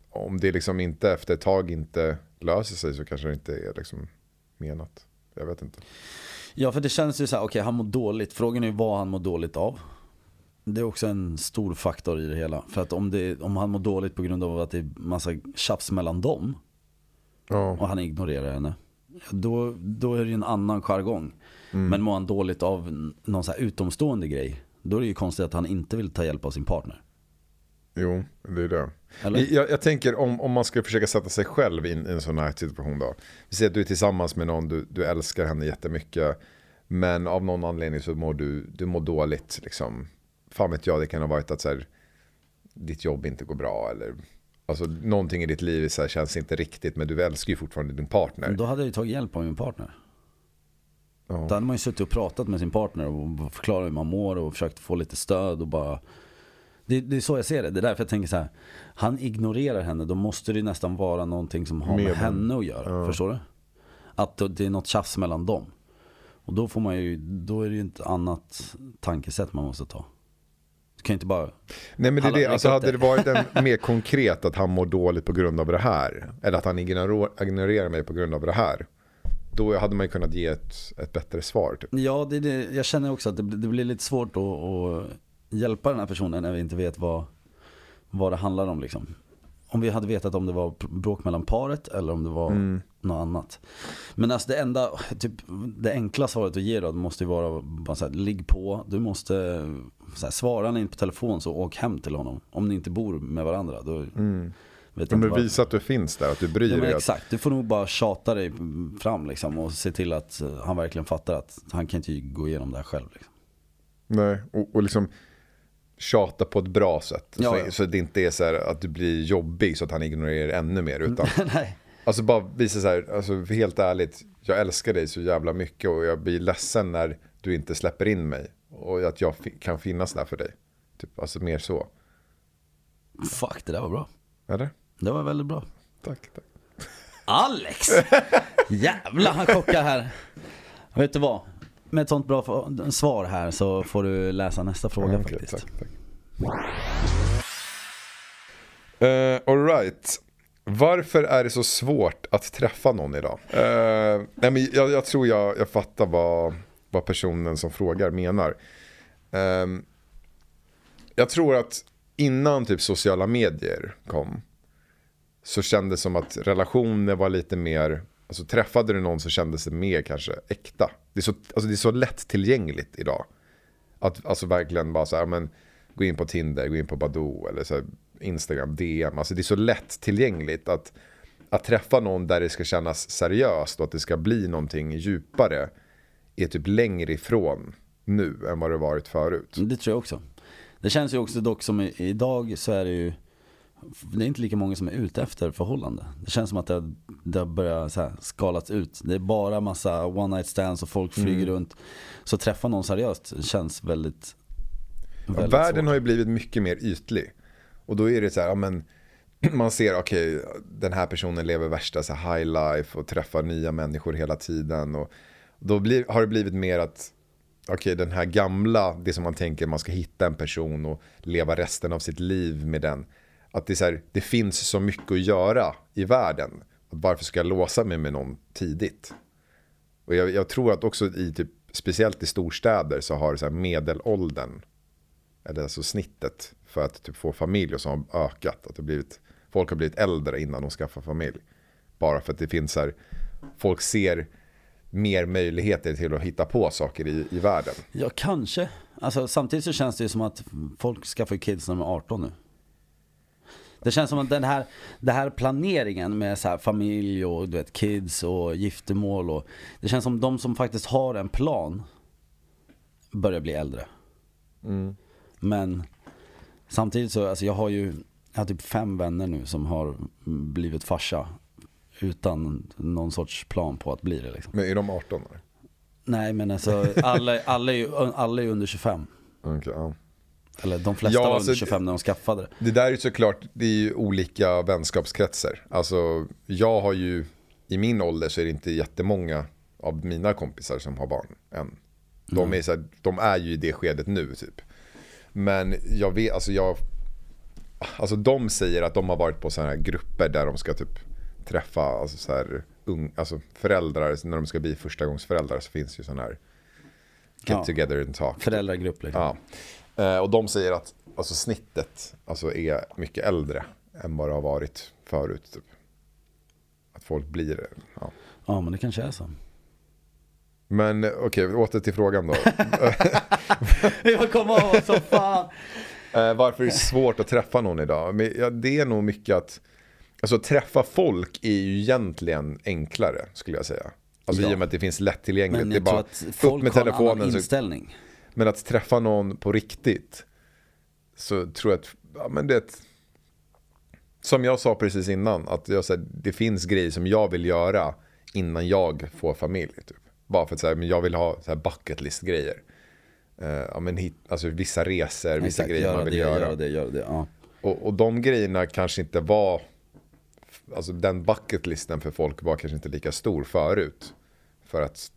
om det liksom inte efter ett tag inte löser sig så kanske det inte är liksom menat. Jag vet inte. Ja, för det känns ju så här, okej han mår dåligt. Frågan är vad han mår dåligt av. Det är också en stor faktor i det hela. För att om, det, om han mår dåligt på grund av att det är massa tjafs mellan dem Ja, och han ignorerar henne. Då, då är det ju en annan jargong. Men mår han dåligt av någon så här utomstående grej. Då är det ju konstigt att han inte vill ta hjälp av sin partner. Jo, det är det. Jag, jag tänker om, om man ska försöka sätta sig själv in i en sån här situation då. Vi säger att du är tillsammans med någon, du, du älskar henne jättemycket. Men av någon anledning så mår du, du mår dåligt. Liksom. Fan vet jag, det kan ha varit att så här, ditt jobb inte går bra. Eller, alltså, någonting i ditt liv så här, känns inte riktigt, men du älskar ju fortfarande din partner. Då hade jag ju tagit hjälp av min partner. Ja. Då hade man ju suttit och pratat med sin partner och förklarat hur man mår och försökt få lite stöd och bara det, det är så jag ser det. Det är därför jag tänker så här. Han ignorerar henne, då måste det nästan vara någonting som har med, Med henne att göra. Förstår du? Att det är något tjafs mellan dem. Och då får man ju, då är det ju ett annat tankesätt man måste ta. kan ju inte bara... Nej men det är det, alltså hade det varit en [LAUGHS] mer konkret att han mår dåligt på grund av det här. Eller att han ignorerar, mig på grund av det här. Då hade man ju kunnat ge ett, ett bättre svar. Typ. Ja, det, det, jag känner också att det, blir- det blir lite svårt att, att hjälpa den här personen när vi inte vet vad, vad det handlar om liksom. Om vi hade vetat om det var bråk mellan paret eller om det var något annat. Men alltså det enda, typ det enkla svaret att ge då, måste ju vara bara så här, ligg på, du måste, här, svara han inte på telefon så åk hem till honom. Om ni inte bor med varandra, då vet du inte vad- visar att du finns där, att du bryr Ja, men dig. Att, exakt, du får nog bara tjata dig fram liksom och se till att eh, han verkligen fattar att han kan inte gå igenom det här själv. Liksom. nej, och, och liksom tjata på ett bra sätt. Ja, så, ja. så det inte är så att du blir jobbig så att han ignorerar ännu mer. [LAUGHS] Utan Nej. Alltså bara visa så här, alltså helt ärligt, jag älskar dig så jävla mycket och jag blir ledsen när du inte släpper in mig. Och att jag kan finnas där för dig. Typ, alltså mer så. Fuck, det där var bra. Eller? Det var väldigt bra. Tack, tack. Alex! [LAUGHS] Jävlar, han chockar här. Vet du vad? Med ett sånt bra svar här så får du läsa nästa fråga Ja, okej, faktiskt. tack, tack. Uh, Alright. Varför är det så svårt att träffa någon idag? Eh, nej men jag, jag tror jag, jag fattar vad, vad personen som frågar menar. Ehm, jag tror att innan typ sociala medier kom så kändes det som att relationer var lite mer, alltså träffade du någon så kändes det mer kanske äkta. Det är så, alltså det är så lättillgängligt idag. Att alltså verkligen bara så här, men gå in på Tinder, gå in på Badoo eller så här, Instagram, DM. Alltså det är så lättillgängligt att, att träffa någon där det ska kännas seriöst och att det ska bli någonting djupare är typ längre ifrån nu än vad det varit förut. Det tror jag också. Det känns ju också dock som idag så är det ju det är inte lika många som är ute efter förhållande. Det känns som att det, det har börjat så här skalats ut. Det är bara massa one night stands och folk flyger Mm. runt. Så träffa någon seriöst känns väldigt, Ja, väldigt världen svårt. har ju blivit mycket mer ytlig. Och då är det så här, ja, men, [CLEARS THROAT] man ser, okej, den här personen lever värsta så high life och träffar nya människor hela tiden. Och då blir, har det blivit mer att, okej, den här gamla, det som man tänker, man ska hitta en person och leva resten av sitt liv med den. Att det, är så här, det finns så mycket att göra i världen. Varför ska jag låsa mig med någon tidigt? Och jag, jag tror att också i typ, speciellt i storstäder så har så här medelåldern eller alltså snittet för att typ få familj och så har ökat. Att det blivit, folk har blivit äldre innan de skaffar familj. Bara för att det finns så här, folk ser mer möjligheter till att hitta på saker i, i världen. Ja, kanske. Alltså, samtidigt så känns det ju som att folk skaffar kids när de är 18 nu. Det känns som att den här, den här planeringen med så här familj och du vet, kids och giftermål och Det känns som de som faktiskt har en plan börjar bli äldre. Men samtidigt så, alltså jag har ju jag har typ fem vänner nu som har blivit farsa utan någon sorts plan på att bli det liksom. Men är de 18 år? Nej men alltså alla, alla, är, ju, alla är under 25. Okej, ja. Eller de flesta Ja, alltså, under 25 när de skaffade det. Det där är ju såklart, det är ju olika vänskapskretsar. Alltså jag har ju, i min ålder så är det inte jättemånga av mina kompisar som har barn än. De är, så här, de är ju i det skedet nu typ. Men jag vet, alltså jag, alltså de säger att de har varit på sådana här grupper där de ska typ träffa alltså så här, ung, alltså föräldrar, när de ska bli förstagångsföräldrar så finns ju sådana här get Ja. together and talk. Föräldragrupp liksom. Ja. Eh, och de säger att alltså, snittet alltså, är mycket äldre än vad det har varit förut. Typ. Att folk blir... Ja. Ja men det kanske är så. Men okej, åter till frågan då. Jag kommer ihåg så fan. Eh, varför är det svårt att träffa någon idag? Men, ja, det är nog mycket att... Alltså träffa folk är ju egentligen enklare skulle jag säga. Alltså Ja. i och med att det finns lättillgängligt. Men det är jag tror bara att upp folk med har en annan. Så, inställning. Men att träffa någon på riktigt. Så tror jag att, ja men det Som jag sa precis innan, att jag, så här, det finns grejer som jag vill göra innan jag får familj. Typ. Bara för att så här, men jag vill ha så här bucket list grejer. Eh, ja, men hit, alltså vissa resor, vissa Exakt, grejer göra man vill det, göra. göra det, göra det. Ja. Och, och de grejerna kanske inte var, alltså den bucketlisten för folk var kanske inte lika stor förut. För att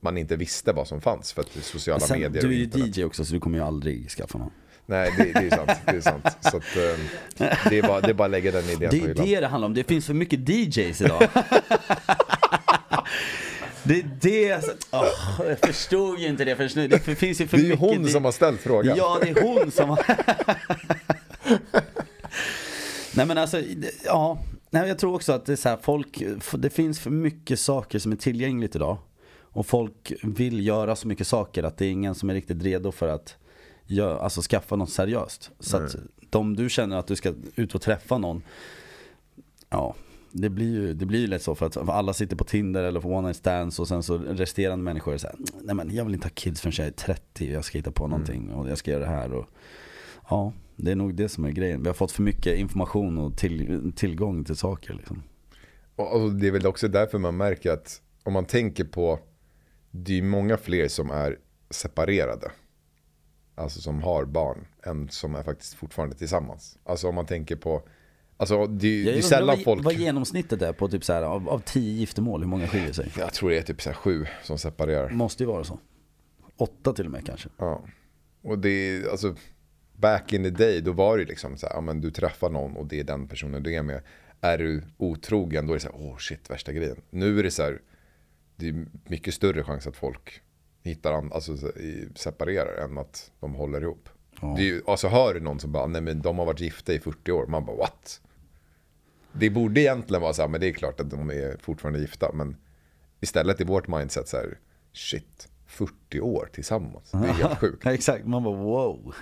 man inte visste vad som fanns för att sociala Sen, medier du är ju. DJ också så du kommer ju aldrig skaffa någon. Nej, det, det är sant. Det är sant. Så att, eh, det, är bara, det är bara att lägga den idén Det på är hyllan. det det handlar om, det finns för mycket DJs idag. [LAUGHS] det är det, alltså, åh, jag förstod ju inte det förrän nu. Det finns ju för Det är ju hon som har ställt frågan. Ja, det är hon som har... [LAUGHS] Nej men alltså, ja. Nej, jag tror också att det är så här, folk, det finns för mycket saker som är tillgängligt idag. Och folk vill göra så mycket saker att det är ingen som är riktigt redo för att gö- alltså, skaffa något seriöst. Så att de du känner att du ska ut och träffa någon, ja. Det blir ju det blir ju lätt så för att alla sitter på Tinder eller på one night stands och sen så resterande människor är så här, nej men jag vill inte ha kids förrän jag är 30 och jag ska hitta på någonting och jag ska göra det här och Ja, det är nog det som är grejen. Vi har fått för mycket information och till, tillgång till saker liksom. Och, och det är väl också därför man märker att om man tänker på, det är många fler som är separerade. Alltså som har barn, än som är faktiskt fortfarande tillsammans. Alltså om man tänker på, alltså det, det är sällan vad, folk, vad genomsnittet är på typ så här, av, av tio giftermål, hur många skiljer sig? jag tror det är typ så här sju som separerar. Måste ju vara så. Åtta till och med kanske. Ja. Och det är, alltså, back in the day, då var det liksom så här, ja men du träffar någon och det är den personen du är med. Är du otrogen, då är det så här, åh shit, värsta grejen. Nu är det så här, det är mycket större chans att folk hittar, an- alltså separerar än att de håller ihop. Ja. Det är ju, alltså hör du någon som bara, nej men de har varit gifta i 40 år, man bara what? Det borde egentligen vara så här, men det är klart att de är fortfarande gifta, men istället i vårt mindset så här, shit, 40 år tillsammans, det är helt sjukt. Ja, [LAUGHS] exakt, man bara wow.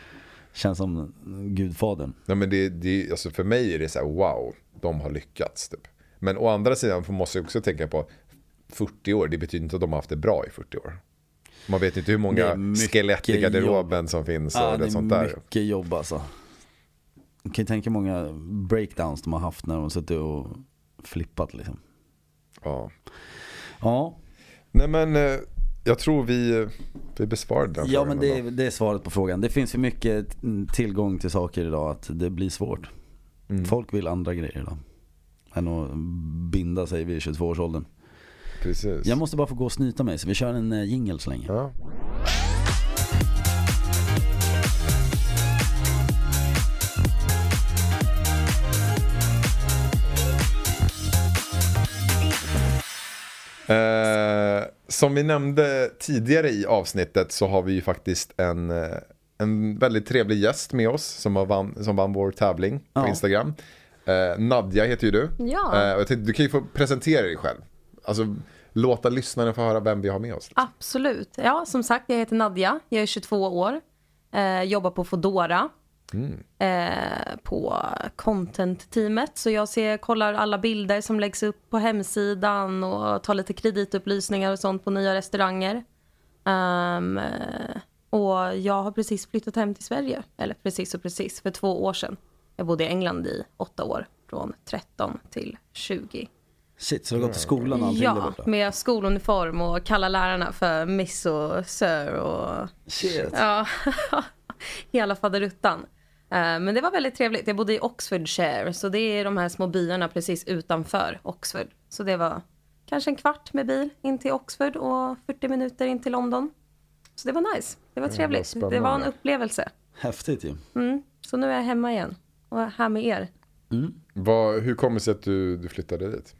[LAUGHS] Känns som gudfadern. Nej men det, det, alltså för mig är det så här, wow, de har lyckats typ. Men å andra sidan får- måste jag också tänka på 40 år, det betyder inte att de har haft det bra i 40 år. Man vet inte hur många skelett i garderoben som finns och Ja, det det sånt är där. mycket jobb alltså. Man kan ju tänka många breakdowns de har haft när de har suttit och flippat liksom. Ja. Ja, Nej men eh, jag tror vi, vi besvarade den ja men det, det är svaret på frågan. Det finns för mycket tillgång till saker idag att det blir svårt. Mm. Folk vill andra grejer idag. Än att binda sig vid 22-årsåldern. Precis. Jag måste bara få gå och snyta mig så vi kör en eh, jingle så länge. Ja. Eh, som vi nämnde tidigare i avsnittet så har vi ju faktiskt en, eh, en väldigt trevlig gäst med oss som, har vann, som vann vår tävling på Ja. Instagram. Eh, Nadja heter ju du. Ja. Eh, och jag tänkte, du kan ju få presentera dig själv. Alltså låta lyssnarna få höra vem vi har med oss. Absolut. Ja, som sagt, jag heter Nadja. Jag är 22 år. Eh, jobbar på Fodora. Eh, på content-teamet. Så jag ser, kollar alla bilder som läggs upp på hemsidan och tar lite kreditupplysningar och sånt på nya restauranger. Eh, och jag har precis flyttat hem till Sverige. Eller precis och precis, för två år sedan. Jag bodde i England i åtta år. Från 13 till 20. Shit, så du har gått till skolan och allting där Ja, borta? med skoluniform och kalla lärarna för miss och sir och Shit. ja, [LAUGHS] hela faderuttan. Eh, Men det var väldigt trevligt. Jag bodde i Oxfordshire, så det är de här små byarna precis utanför Oxford. Så det var kanske en kvart med bil in till Oxford och 40 minuter in till London. Så det var nice. Det var trevligt. Det var en spännande. upplevelse. Häftigt ju. Mm. Så nu är jag hemma igen och är här med er. Vad, hur kommer det sig att du, du flyttade dit?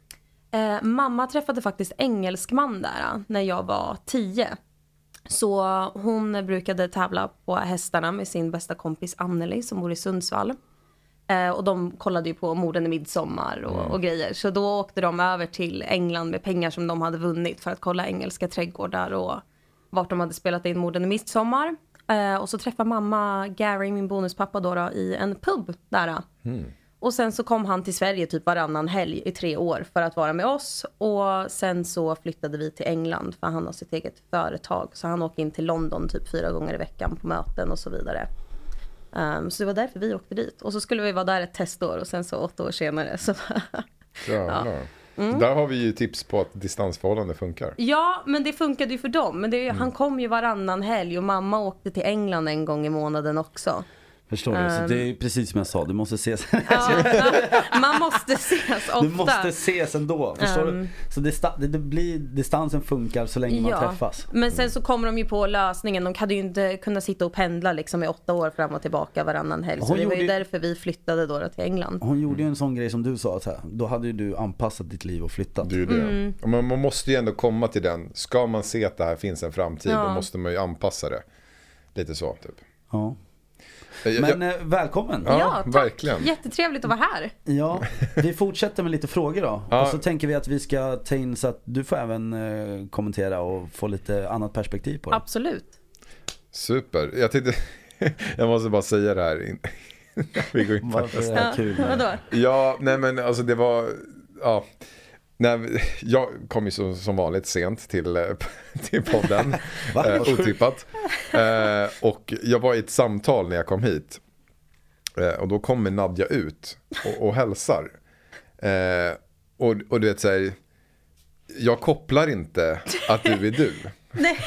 Eh, mamma träffade faktiskt engelskman där eh, när jag var tio. Så hon brukade tävla på hästarna med sin bästa kompis Anneli som bor i Sundsvall. Eh, och de kollade ju på morden i midsommar och, och grejer. Så då åkte de över till England med pengar som de hade vunnit för att kolla engelska trädgårdar och vart de hade spelat in morden i midsommar. Eh, och så träffade mamma Gary, min bonuspappa då, då i en pub där. Och sen så kom han till Sverige typ varannan helg i tre år för att vara med oss. Och sen så flyttade vi till England för han har sitt eget företag. Så han åker in till London typ fyra gånger i veckan på möten och så vidare. Ehm, så det var därför vi åkte dit. Och så skulle vi vara där ett testår och sen så åtta år senare så [LAUGHS] Jävlar. Mm. Där har vi ju tips på att distansförhållande funkar. Ja, men det funkade ju för dem. Men det ju- han kom ju varannan helg och mamma åkte till England en gång i månaden också. Förstår du? Så det är precis som jag sa, du måste ses. Ja, [LAUGHS] man måste ses ofta. Du måste ses ändå, förstår du? Um. Så det, sta- det, det blir, distansen funkar så länge man träffas. Men sen så kommer de ju på lösningen. De hade ju inte kunnat sitta och pendla liksom i åtta år fram och tillbaka varannan helg. Så Hon det var ju därför vi flyttade då till England. Hon gjorde ju en sån grej som du sa, så här, då hade ju du anpassat ditt liv och flyttat. Det är det. Mm. Man, man måste ju ändå komma till den, ska man se att det här finns en framtid, Ja. då måste man ju anpassa det. Lite så, typ. Ja. Men eh, välkommen! Ja, Ja, tack. verkligen. Jättetrevligt att vara här. Ja, vi fortsätter med lite frågor då. Ja. Och så tänker vi att vi ska ta in så att du får även eh, kommentera och få lite annat perspektiv på det. Absolut. Super. Jag tänkte, [LAUGHS] jag måste bara säga det här. in- [LAUGHS] Vi går in på Varför är det nästa. här kul? med- Vadå? Ja, nej men alltså det var, ja. Nej, [LAUGHS] jag kom ju som, som vanligt sent till, eh, [LAUGHS] till podden. [LAUGHS] Eh, otippat. Eh, och jag var i ett samtal när jag kom hit. Eh, och då kommer Nadja ut och, och hälsar. Eh, och, och du vet så här, jag kopplar inte att du är du. Nej.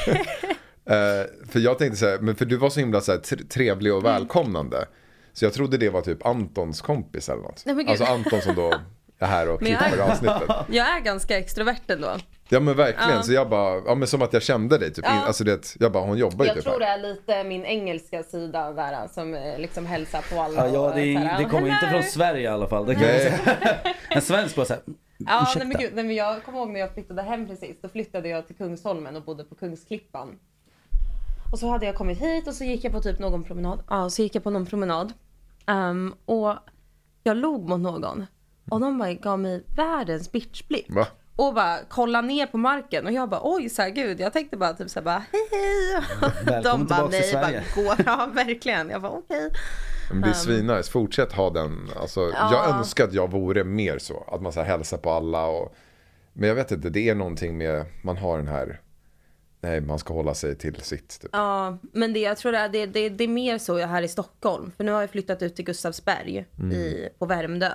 Eh, för jag tänkte så här, men för du var så himla så här, tre- trevlig Mm. och välkomnande. Så jag trodde det var typ Antons kompis eller något. Nej, alltså Anton som då är här och Men jag- klipper avsnittet. [LAUGHS] Jag är ganska extrovert ändå. Ja men verkligen, Ja. så jag bara, ja men som att jag kände dig typ. Ja. In, alltså det, jag bara, hon jobbar ju Jag typ tror det här. är lite min engelska sida där som eh, liksom hälsar på alla. Ja, ja och det, det kommer inte från Sverige i alla fall. Det kan. [LAUGHS] En svensk bara såhär, Ja, ursäkta. nej, men gud, nej, men jag kommer ihåg när jag flyttade hem precis. Då flyttade jag till Kungsholmen och bodde på Kungsklippan. Och så hade jag kommit hit och så gick jag på typ någon promenad. Ja, så gick jag på någon promenad. Ehm, och jag log mot någon. Och de bara gav mig världens bitchblick. Va? Och bara kolla ner på marken och jag bara oj så här, gud jag tänkte bara typ så här, bara hej hej. Välkommen De bara nej, bara gå. [LAUGHS] Ja verkligen. Jag bara okej. Men det är svinnice, fortsätt ha den. Alltså, Ja. Jag önskar att jag vore mer så. Att man så här hälsar på alla och... Men jag vet inte, det är någonting med, man har den här... Nej, man ska hålla sig till sitt. Typ. Ja, men det, jag tror det är, det, det, det är mer så här i Stockholm. För nu har jag flyttat ut till Gustavsberg i, på Värmdö.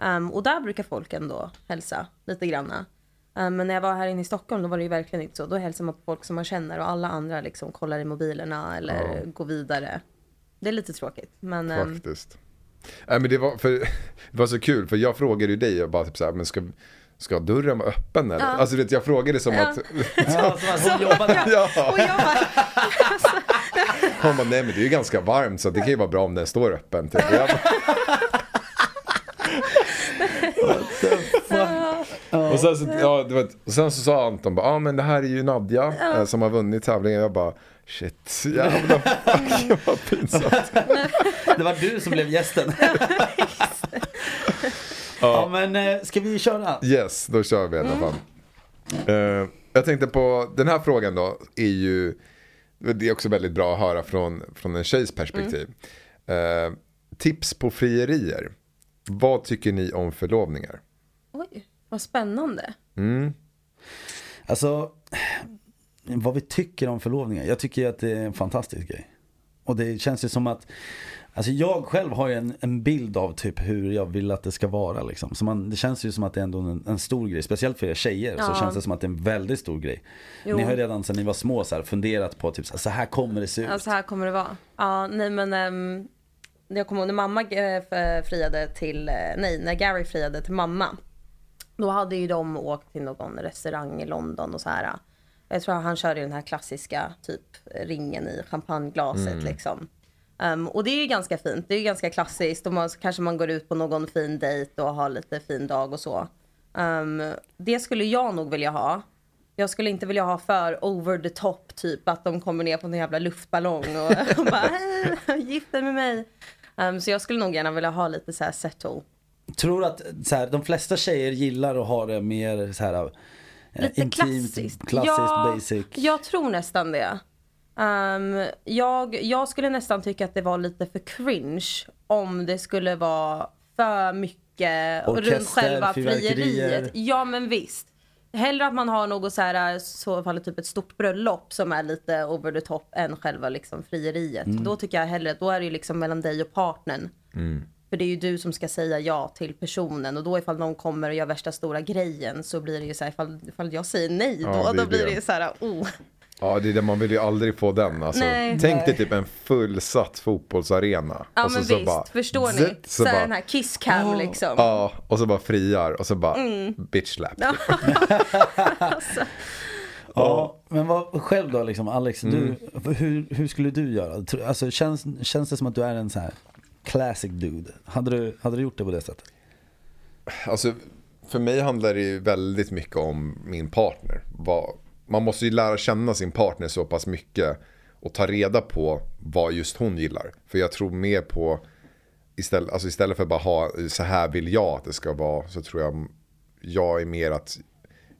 Um, och där brukar folk ändå hälsa lite granna. Um, men när jag var här inne i Stockholm då var det ju verkligen inte så. Då hälsar man på folk som man känner och alla andra liksom kollar i mobilerna eller går vidare. Det är lite tråkigt. Men ehm, Faktiskt. Nej men det var, för, det var så kul för jag frågade ju dig och bara typ så här, men ska, ska dörren vara öppen eller? Ja. Alltså vet, jag frågade som Ja. att, Ja, som att hon jobbade. [LAUGHS] ja, och jag bara, hon bara nej men det är ju ganska varmt så det kan ju vara bra om den står öppen. Typ. Och sen så, ja, var, och sen så sa Anton bara, ah, men det här är ju Nadja eh, som har vunnit tävlingen. Jag bara, shit, jävla fuck vad pinsamt. Det var du som blev gästen. ja men eh, ska vi köra? Yes, då kör vi i alla fall. Eh, jag tänkte på, den här frågan då är ju, det är också väldigt bra att höra från, från en tjejs perspektiv. Eh, tips på frierier. Vad tycker ni om förlovningar? oj vad spännande. Alltså, vad vi tycker om förlovningar. Jag tycker ju att det är en fantastisk grej. Och det känns ju som att, alltså jag själv har ju en, en bild av typ hur jag vill att det ska vara liksom. Så man, det känns ju som att det är ändå en, en stor grej. Speciellt för er tjejer så Ja. känns det som att det är en väldigt stor grej. Jo. Ni har ju redan sedan ni var små så här, funderat på typ så här, så här kommer det se ut. Ja, så här kommer det vara. Ja, nej men um, jag kommer ihåg när mamma eh, friade till, eh, nej när Gary friade till mamma. Då hade ju de åkt till någon restaurang i London och så här. Jag tror han körde den här klassiska typ ringen i champagneglaset liksom. Um, och det är ju ganska fint, det är ju ganska klassiskt och man, kanske man går ut på någon fin dejt och har lite fin dag och så. Um, det skulle jag nog vilja ha. Jag skulle inte vilja ha för over the top typ att de kommer ner på en jävla luftballong och, och [LAUGHS] bara gift dig med mig. Um, så jag skulle nog gärna vilja ha lite så här settle. Tror att så här, de flesta tjejer gillar att ha det mer så här eh, Lite intimt, klassiskt. klassiskt, ja, basic. Jag tror nästan det. Um, jag, jag skulle nästan tycka att det var lite för cringe om det skulle vara för mycket Orkester, runt själva frieriet. Ja men visst. Hellre att man har något så här, så fall typ ett stort bröllop som är lite over the top än själva liksom frieriet. Mm. Då tycker jag hellre, då är det ju liksom mellan dig och partnern. För det är ju du som ska säga ja till personen och då ifall någon kommer och gör värsta stora grejen så blir det ju så här ifall, ifall jag säger nej då, Ja, det då blir det. det ju så här oh. Ja, det är det, man vill ju aldrig få den. Alltså, Nej. tänk dig typ en fullsatt fotbollsarena. Ja och så, men så visst, bara, förstår ni? zit, Så, så bara, den här kiss cam liksom. Ja, och så bara friar och så bara Mm. bitch slap. Ja, [LAUGHS] men vad, själv då liksom Alex, Mm. du, hur, hur skulle du göra? Alltså, känns, känns det som att du är en så här classic dude? Hade du, hade du gjort det på det sättet? Alltså, för mig handlar det ju väldigt mycket om min partner. Vad, man måste ju lära känna sin partner så pass mycket och ta reda på vad just hon gillar. För jag tror mer på, istället, alltså istället för att bara ha så här vill jag att det ska vara, så tror jag jag är mer att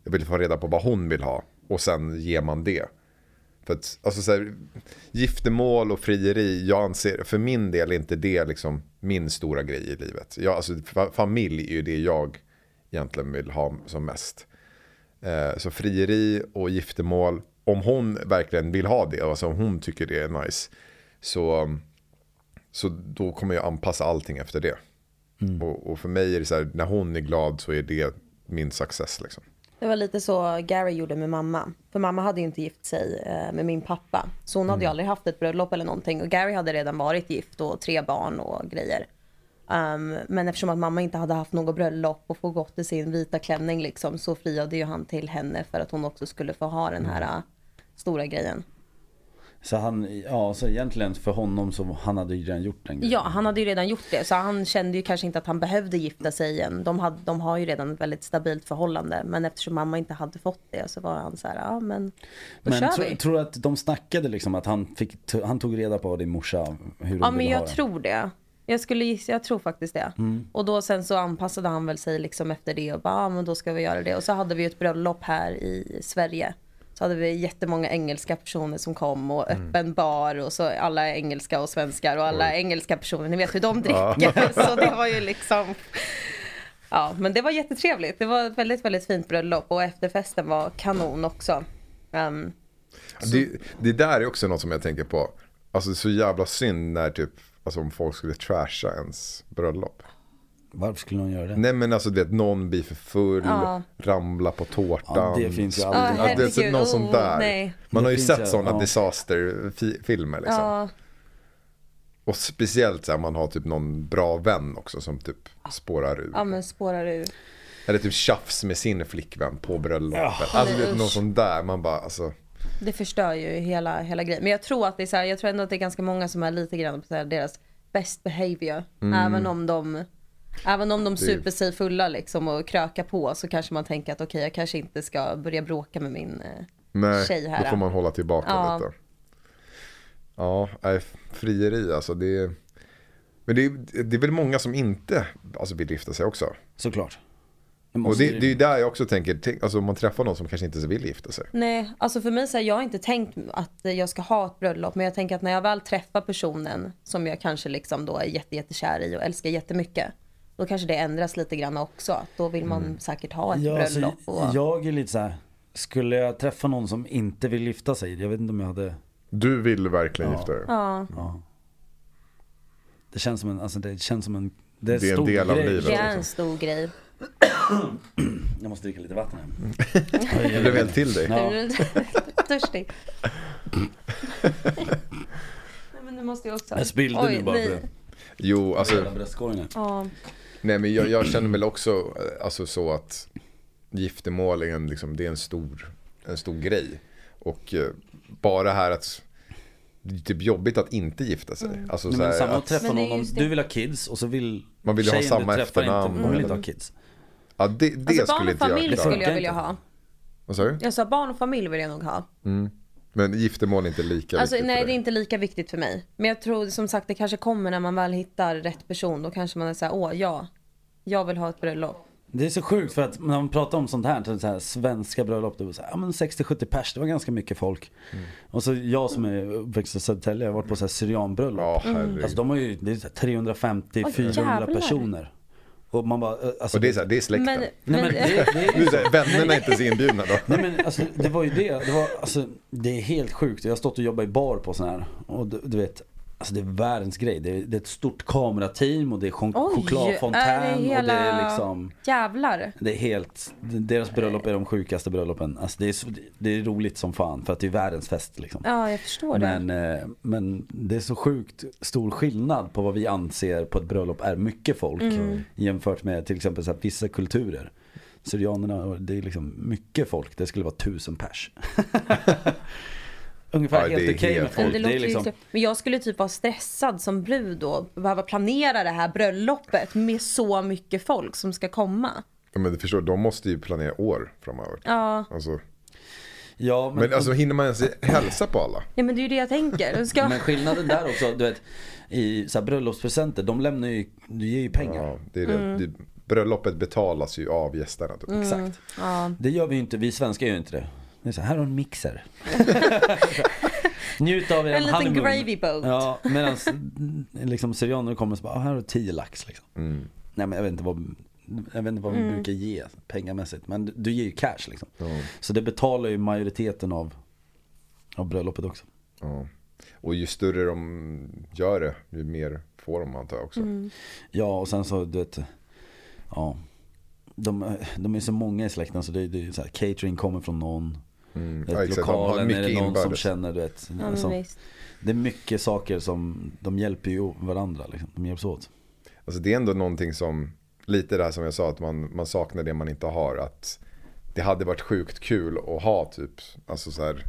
jag vill få reda på vad hon vill ha och sen ger man det. För att, alltså så här, giftermål och frieri, jag anser, för min del är inte det liksom min stora grej i livet. Jag, alltså, familj är ju det jag egentligen vill ha som mest. Eh, så frieri och giftermål, om hon verkligen vill ha det, alltså om hon tycker det är nice, så, så då kommer jag anpassa allting efter det. Och, och för mig är det så här, när hon är glad så är det min success liksom. Det var lite så Gary gjorde med mamma. För mamma hade ju inte gift sig eh, med min pappa. Så hon hade ju aldrig haft ett bröllop eller någonting. Och Gary hade redan varit gift och tre barn och grejer. Um, men eftersom att mamma inte hade haft något bröllop och få gått i sin vita klänning liksom, så friade ju han till henne för att hon också skulle få ha den här uh, stora grejen. Så han, ja så egentligen för honom så han hade ju redan gjort den grejen. Ja, han hade ju redan gjort det. Så han kände ju kanske inte att han behövde gifta sig igen. De, hade, de har ju redan ett väldigt stabilt förhållande. Men eftersom mamma inte hade fått det så var han så här, ja men då Men kör tro, vi. tror du att de snackade liksom att han, fick, han tog reda på din morsa hur hon Ja men ha jag det? tror det. Jag skulle gissa, jag tror faktiskt det. Och då sen så anpassade han väl sig liksom efter det och bara, ah, men då ska vi göra det. Och så hade vi ett bröllop här i Sverige. Så hade vi jättemånga engelska personer som kom och öppen bar och så alla engelska och svenskar och alla engelska personer, ni vet hur de dricker. [LAUGHS] så det var ju liksom Ja, men det var jättetrevligt. Det var ett väldigt, väldigt fint bröllop och efterfesten var kanon också. Um, Det, det där är också något som jag tänker på. Alltså så jävla synd när typ, alltså om folk skulle trasha ens bröllop. Varför skulle någon göra det? Nej men alltså det någon blir för full, Ja. ramla på tårtan. Ja, det finns ju aldrig. Ja, det är så- herregud. något sånt Oh, där. nej. Man Det har ju sett sådana ja. disaster-filmer liksom. ja, Och speciellt så här, man har typ någon bra vän också som typ spårar ur. ja men spårar ur. Eller typ tjafs med sin flickvän på bröllopet. Ja. Alltså det är Usch. något sånt där, man bara alltså. Det förstör ju hela, hela grejen. Men jag tror att det är så här, jag tror ändå att det är ganska många som är lite grann på så här, deras best behavior. Även om de Även om de super sig fulla liksom och krökar på så kanske man tänker att okej jag kanske inte ska börja bråka med min eh, Nej, tjej här. då får man hålla tillbaka Ja. lite. Ja, frieri alltså. Det är, men det är, det är väl många som inte alltså, vill gifta sig också. Såklart. Och det, det är ju där jag också tänker, tänk, alltså om man träffar någon som kanske inte vill gifta sig. Nej, alltså för mig så här, jag har inte tänkt att jag ska ha ett bröllop. Men jag tänker att när jag väl träffar personen som jag kanske liksom då är jätte, jättekär i och älskar jättemycket. Då kanske det ändras lite grann också. Då vill man säkert ha ett Ja, alltså, bröllop. Och... jag är lite så här. Skulle jag träffa någon som inte vill gifta sig? Jag vet inte om jag hade Du vill verkligen Ja. gifta dig. Ja, Ja. Det känns som en, alltså det känns som en Det är, Det är en stor del av grej. livet. det är liksom. en stor grej. [CLEARS THROAT] Jag måste dricka lite vatten här. Du blev väl till dig? Ja. Törstig? Nej men du måste ju också. Jag spillde Oj, nu bara nej. för det. Jo, alltså. Ja, Nej men jag, jag känner väl också eh, alltså, så att giftermål är en, liksom, det är en stor, en stor grej. Och eh, bara här att det är typ jobbigt att inte gifta sig. Alltså, Nej, så men här, samma att att, träffa någon om du vill ha kids och så vill Man vill ju ha samma träffar efternamn Inte, hon vill inte ha kids. Ja, det det alltså barn skulle och inte jag familj klara. skulle funkar jag vilja ha. Vad sa du? Jag sa barn och familj vill jag nog ha. Men giftermål är inte lika Alltså viktigt nej för det är inte lika viktigt för mig. Men jag tror som sagt det kanske kommer när man väl hittar rätt person. Då kanske man är såhär, åh ja. Jag vill ha ett bröllop. Det är så sjukt för att när man pratar om sånt här, så här svenska bröllop, det var så här, ja men 60-70 pers, det var ganska mycket folk. Mm. Och så jag som är uppväxt i Södertälje, jag har varit på så här syrianbröllop. Herregud. Alltså de har ju, det är så här 350-400 jävlar. personer. Och man bara, eh, alltså, Och det är så här, det är släkten. Men, Nej men, det, det är här, vännerna är inte ens inbjudna då. Nej men alltså det var ju det, det var, alltså det är helt sjukt. Jag har stått och jobbat i bar på sån här och du, du vet Alltså det är världens grej. Det är, det är ett stort kamerateam och det är chok- Oj, chokladfontän är det hela- och det är liksom Jävlar. Det är helt, deras bröllop är de sjukaste bröllopen. Alltså det är, det är roligt som fan för att det är världens fest liksom. Ja, jag förstår det. Men, eh, men det är så sjukt stor skillnad på vad vi anser på ett bröllop är mycket folk. Mm. Jämfört med till exempel så här, vissa kulturer. Syrianerna, det är liksom mycket folk. Det skulle vara tusen pers. [LAUGHS] Ungefär Ja, det helt okej helt med Men, folk. det Det låter är ju liksom, men jag skulle typ vara stressad som brud då. Behöva planera det här bröllopet med så mycket folk som ska komma. Ja, men du förstår, de måste ju planera år framöver. Ja, Alltså, ja, men, men alltså hinner man ens hälsa på alla? ja men det är ju det jag tänker. Jag Ska... men skillnaden där också, du vet. I så här, bröllopspresenter, de lämnar ju, du ger ju pengar. Ja, det är det. det. Bröllopet betalas ju av gästerna. Typ. Exakt. Ja. Det gör vi ju inte, vi svenskar gör ju inte det. Det är så här, har du en mixer. [LAUGHS] Njut av er En liten honeymoon. gravy boat. Ja, medan liksom syrianer kommer och så bara, ah, här har du 10 lax liksom. Mm. Nej men jag vet inte vad, jag vet inte vad vi brukar ge pengamässigt. Men du, du ger ju cash liksom. Ja, Så det betalar ju majoriteten av, av bröllopet också. ja. Och ju större de gör det, ju mer får de antar jag också. Mm. Ja och sen så du vet, ja. De, de är så många i släkten så det, det är så här, catering kommer från någon. Mm. Ja, vet, exakt. Lokalen är mycket det någon som inbördes. känner du vet. Ja, alltså, det är mycket saker som, de hjälper ju varandra liksom. De hjälps åt. Alltså det är ändå någonting som, lite där som jag sa, att man, man saknar det man inte har. Att det hade varit sjukt kul att ha typ, alltså så här,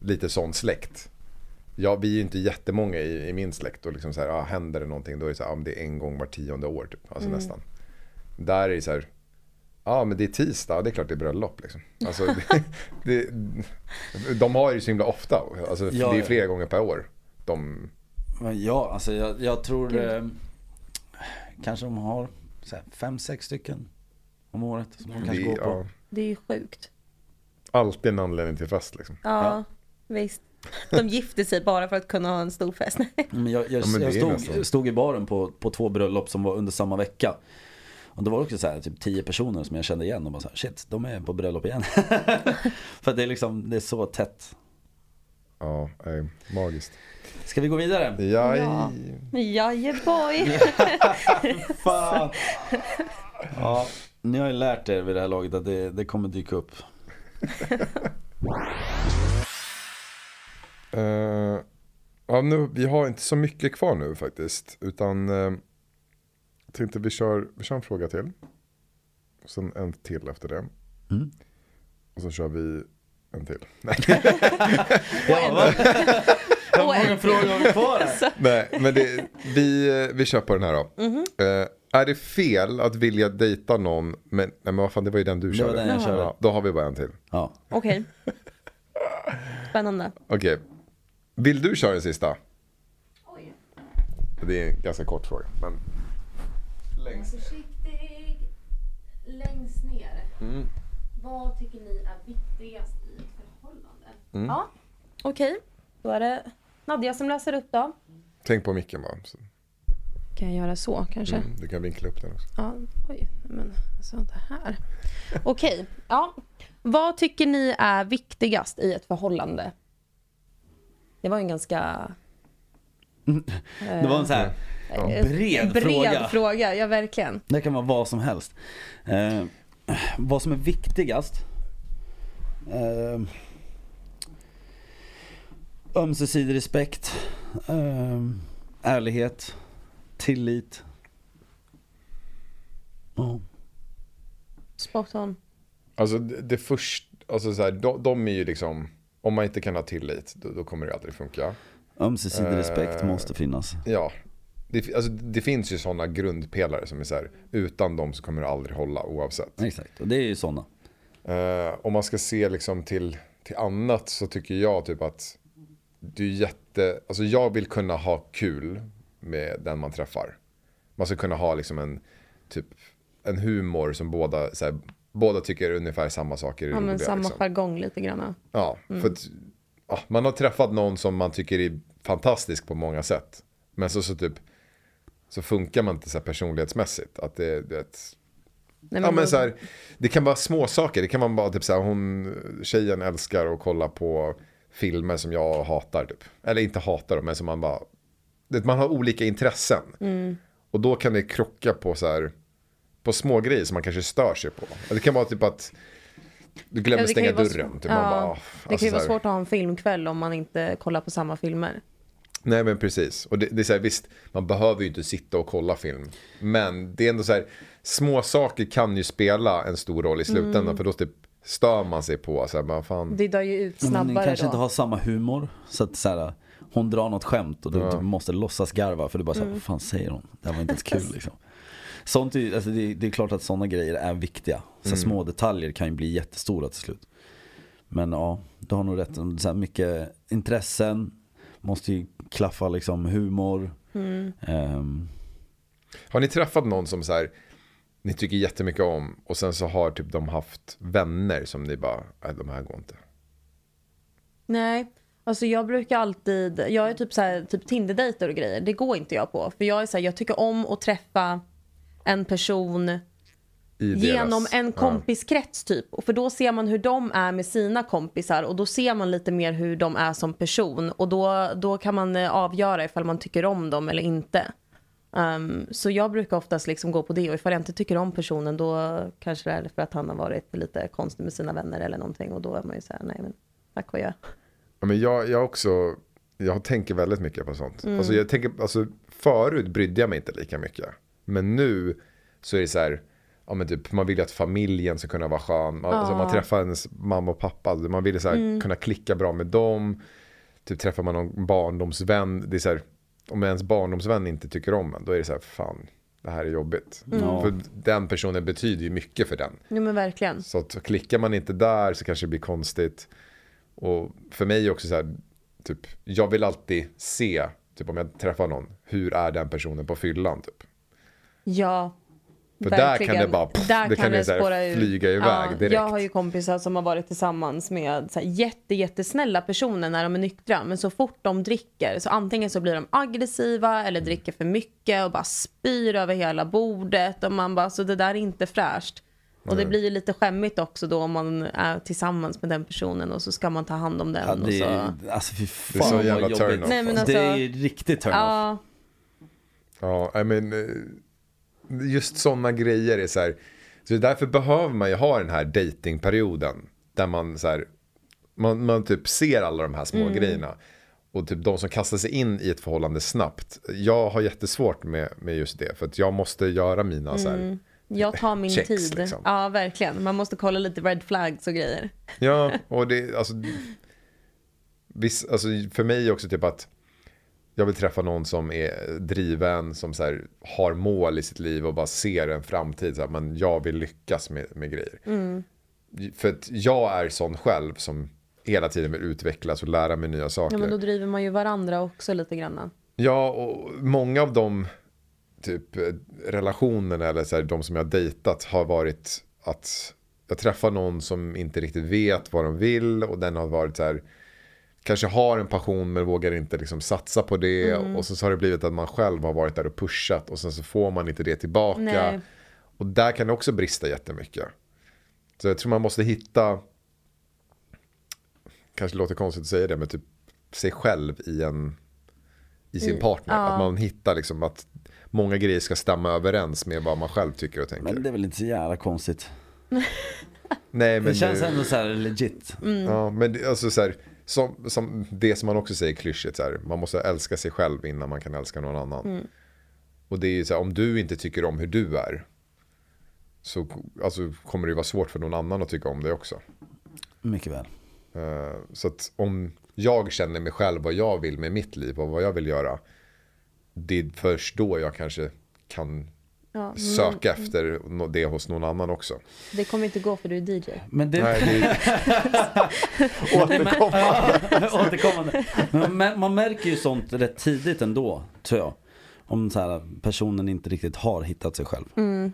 lite sån släkt. Ja, vi är ju inte jättemånga i, i min släkt och liksom så här, ja, händer det någonting då är det så här, ja, det är en gång var tionde år typ, alltså nästan. Där är det så här, ja men det är tisdag, det är klart det är bröllop liksom. Alltså, [LAUGHS] det, det, de har ju så himla ofta, alltså, Ja, det är ja. flera gånger per år. De, Ja, alltså jag, jag tror eh, kanske de har så här, fem, sex stycken om året som de kanske det, går på. ja, Det är ju sjukt. alltid en anledning till fest liksom. Ja, Ja. visst. De gifte sig bara för att kunna ha en stor fest. Men jag, jag, Ja, jag stod, stod i baren på, på två bröllop som var under samma vecka. Och det var också så här, typ tio personer som jag kände igen och bara så här, shit, de är på bröllop igen. [LAUGHS] För det är liksom, det är så tätt. Ja, eh, magiskt. Ska vi gå vidare? Ja, Ja. Jajeboy. [LAUGHS] Fan. Ja, ni har ju lärt er vid det här laget att det, det kommer dyka upp. [LAUGHS] Eh, ja, nu, vi har inte så mycket kvar nu faktiskt. Utan uh, tänkte vi kör, vi kör en fråga till. Och sen en till efter det. Mm. Och så kör vi en till. [LAUGHS] Nej, [LAUGHS] Ja? Hur många frågor har vi kvar här? nej men det, vi, vi kör på den här då. Eh, är det fel att vilja dejta någon, men, nej, men vad fan det var ju den du Det körde. den jag körde. Ja, då har vi bara en till. Ja. Okej. [LAUGHS] Spännande. Okej. Vill du köra den sista? Det är en ganska kort fråga. Men... Längst. Försiktig längst ner. Mm. Vad tycker ni är viktigast i ett förhållande? Mm. Ja, okej. Då är det Nadja som läser upp då. Tänk på micken bara. Så, Kan jag göra så kanske? mm, du kan vinkla upp den också. Ja, oj, men alltså det här. [LAUGHS] Okej, ja. Vad tycker ni är viktigast i ett förhållande? Det var ju en ganska... [LAUGHS] Det var en så här eh, bred, bred fråga. fråga. Ja, verkligen. Det kan vara vad som helst. Eh, vad som är viktigast? Eh, ömsesidig respekt, eh, ärlighet, tillit. Ja. Spot on. Alltså det, det först, alltså så här, de, de är ju liksom, om man inte kan ha tillit, då, då kommer det aldrig funka. Ömsesidig Eh, respekt måste finnas. Ja, det, alltså, det finns ju sådana grundpelare som är så här, utan dem så kommer det aldrig hålla oavsett. Exakt, och det är ju sådana. Eh, om man ska se liksom till, till annat så tycker jag typ att du är jätte, alltså jag vill kunna ha kul med den man träffar. Man ska kunna ha liksom en, typ, en humor som båda, så här, båda tycker ungefär samma saker Ja, men samma liksom. jargong lite grann. Ja, för att ja, man har träffat någon som man tycker är fantastisk på många sätt. Men så, så typ så funkar man inte så här personlighetsmässigt. Att det, ett- Nej, ja, men så här, det kan vara små saker. Det kan vara bara typ så här, hon, tjejen älskar att kolla på filmer som jag hatar typ. Eller inte hatar dem, men som man bara, det, man har olika intressen. Mm. Och då kan det krocka på så här, på små grejer som man kanske stör sig på. Det kan vara typ att du glömmer Ja, stänga dörren. Typ ja, bara, ah, Det alltså kan ju vara så här- svårt att ha en filmkväll om man inte kollar på samma filmer. Nej men precis. Och det, det är så här, visst, man behöver ju inte sitta och kolla film. Men det är ändå så här, små saker kan ju spela en stor roll i slutändan. Mm. För då typ stör man sig på, så här, man fan. Det dör ju ut Men snabbare ni kanske då. inte har samma humor. Så att så här, hon drar något skämt och du, du måste låtsas garva för du bara såhär, vad fan säger hon? Det här var inte ens kul [LAUGHS] liksom. Sånt är, alltså det, det är klart att sådana grejer är viktiga. Så här, Små detaljer kan ju bli jättestora till slut. Men ja, du har nog rätt. Så här, mycket intressen, måste ju klaffa liksom humor. Ehm, Har ni träffat någon som så här, ni tycker jättemycket om och sen så har typ de haft vänner som ni bara, nej de här går inte. Nej, alltså jag brukar alltid, jag är typ så här, typ Tinder-dejter och grejer, det går inte jag på. För jag är så här, jag tycker om att träffa en person genom deras, en ja. kompiskrets typ. Och För då ser man hur de är med sina kompisar och då ser man lite mer hur de är som person. Och då, då kan man eh, avgöra ifall man tycker om dem eller inte. Ehm, så jag brukar oftast liksom gå på det och ifall jag inte tycker om personen då kanske det är för att han har varit lite konstig med sina vänner eller någonting och då är man ju så här, nej men tack och jag. Ja, men jag, jag också, jag tänker väldigt mycket på sånt. Mm. Alltså jag tänker, alltså förut brydde jag mig inte lika mycket. Men nu så är det så här, ja men typ man vill ju att familjen ska kunna vara skön. Man, alltså man träffar ens mamma och pappa, alltså man vill så här, Mm. kunna klicka bra med dem. Typ träffar man någon barndomsvän, det är så här, om ens barndomsvän inte tycker om en, då är det så här, fan, det här är jobbigt. Ja. För den personen betyder ju mycket för den. Jo men verkligen. Så att klickar man inte där så kanske det blir konstigt. Och för mig också så här, typ, jag vill alltid se, typ om jag träffar någon, hur är den personen på fyllan typ. Ja. För där kan det bara, pff, Där det kan det så här spåra flyga iväg direkt. Jag har ju kompisar som har varit tillsammans med så här jätte, jättesnälla personer när de är nyktra. Men så fort de dricker så antingen så blir de aggressiva eller dricker för mycket och bara spyr över hela bordet. Och man bara, så det där är inte fräscht. Och det blir ju lite skämmigt också då om man är tillsammans med den personen och så ska man ta hand om den. ja, och det, så... är, alltså fy Det är så fan jävla vad turn jobbigt. off, Nej, men Det alltså- är ju riktigt turn off. Ja, Ja, I mean, eh, just sådana grejer är så här. Så därför behöver man ju ha den här datingperioden. Där man så här, man, man typ ser alla de här små Mm. grejerna. Och typ de som kastar sig in i ett förhållande snabbt. Jag har jättesvårt med, med just det. För att jag måste göra mina så här. jag tar min Checks, tid. liksom. Ja, verkligen. Man måste kolla lite red flags och grejer. Ja, och det, alltså, viss, alltså för mig också typ att jag vill träffa någon som är driven, som så här, har mål i sitt liv och bara ser en framtid. Så här, men jag vill lyckas med, med grejer. För att jag är sån själv som hela tiden vill utvecklas och lära mig nya saker. Ja, men då driver man ju varandra också lite grann. Ja, och många av de typ eh, relationerna eller så här, de som jag har dejtat har varit att jag träffar någon som inte riktigt vet vad de vill och den har varit så här kanske har en passion men vågar inte liksom satsa på det och så, så har det blivit att man själv har varit där och pushat och sen så får man inte det tillbaka Nej. och där kan det också brista jättemycket. Så jag tror man måste hitta kanske låter konstigt att säga det men typ sig själv i en i sin partner. ja. Att man hittar liksom att många grejer ska stämma överens med vad man själv tycker och tänker. Men det är väl inte så jävla konstigt. Nej men Det känns det- ändå så här legit. Ja, men det, alltså så här, som, som det som man också säger klyschigt så här, man måste älska sig själv innan man kan älska någon annan. Och det är ju så här, om du inte tycker om hur du är, så alltså, kommer det ju vara svårt för någon annan att tycka om dig också. Mycket väl. Eh, så att om jag känner mig själv vad jag vill med mitt liv och vad jag vill göra, det är först då jag kanske kan Ja, söka efter nå- det hos någon annan också. Det kommer inte gå för du är DJ. Men det... Nej, det är [LAUGHS] återkommande. [LAUGHS] Återkommande. Men man märker ju sånt rätt tidigt ändå, tror jag. Om så här, personen inte riktigt har hittat sig själv. Mm.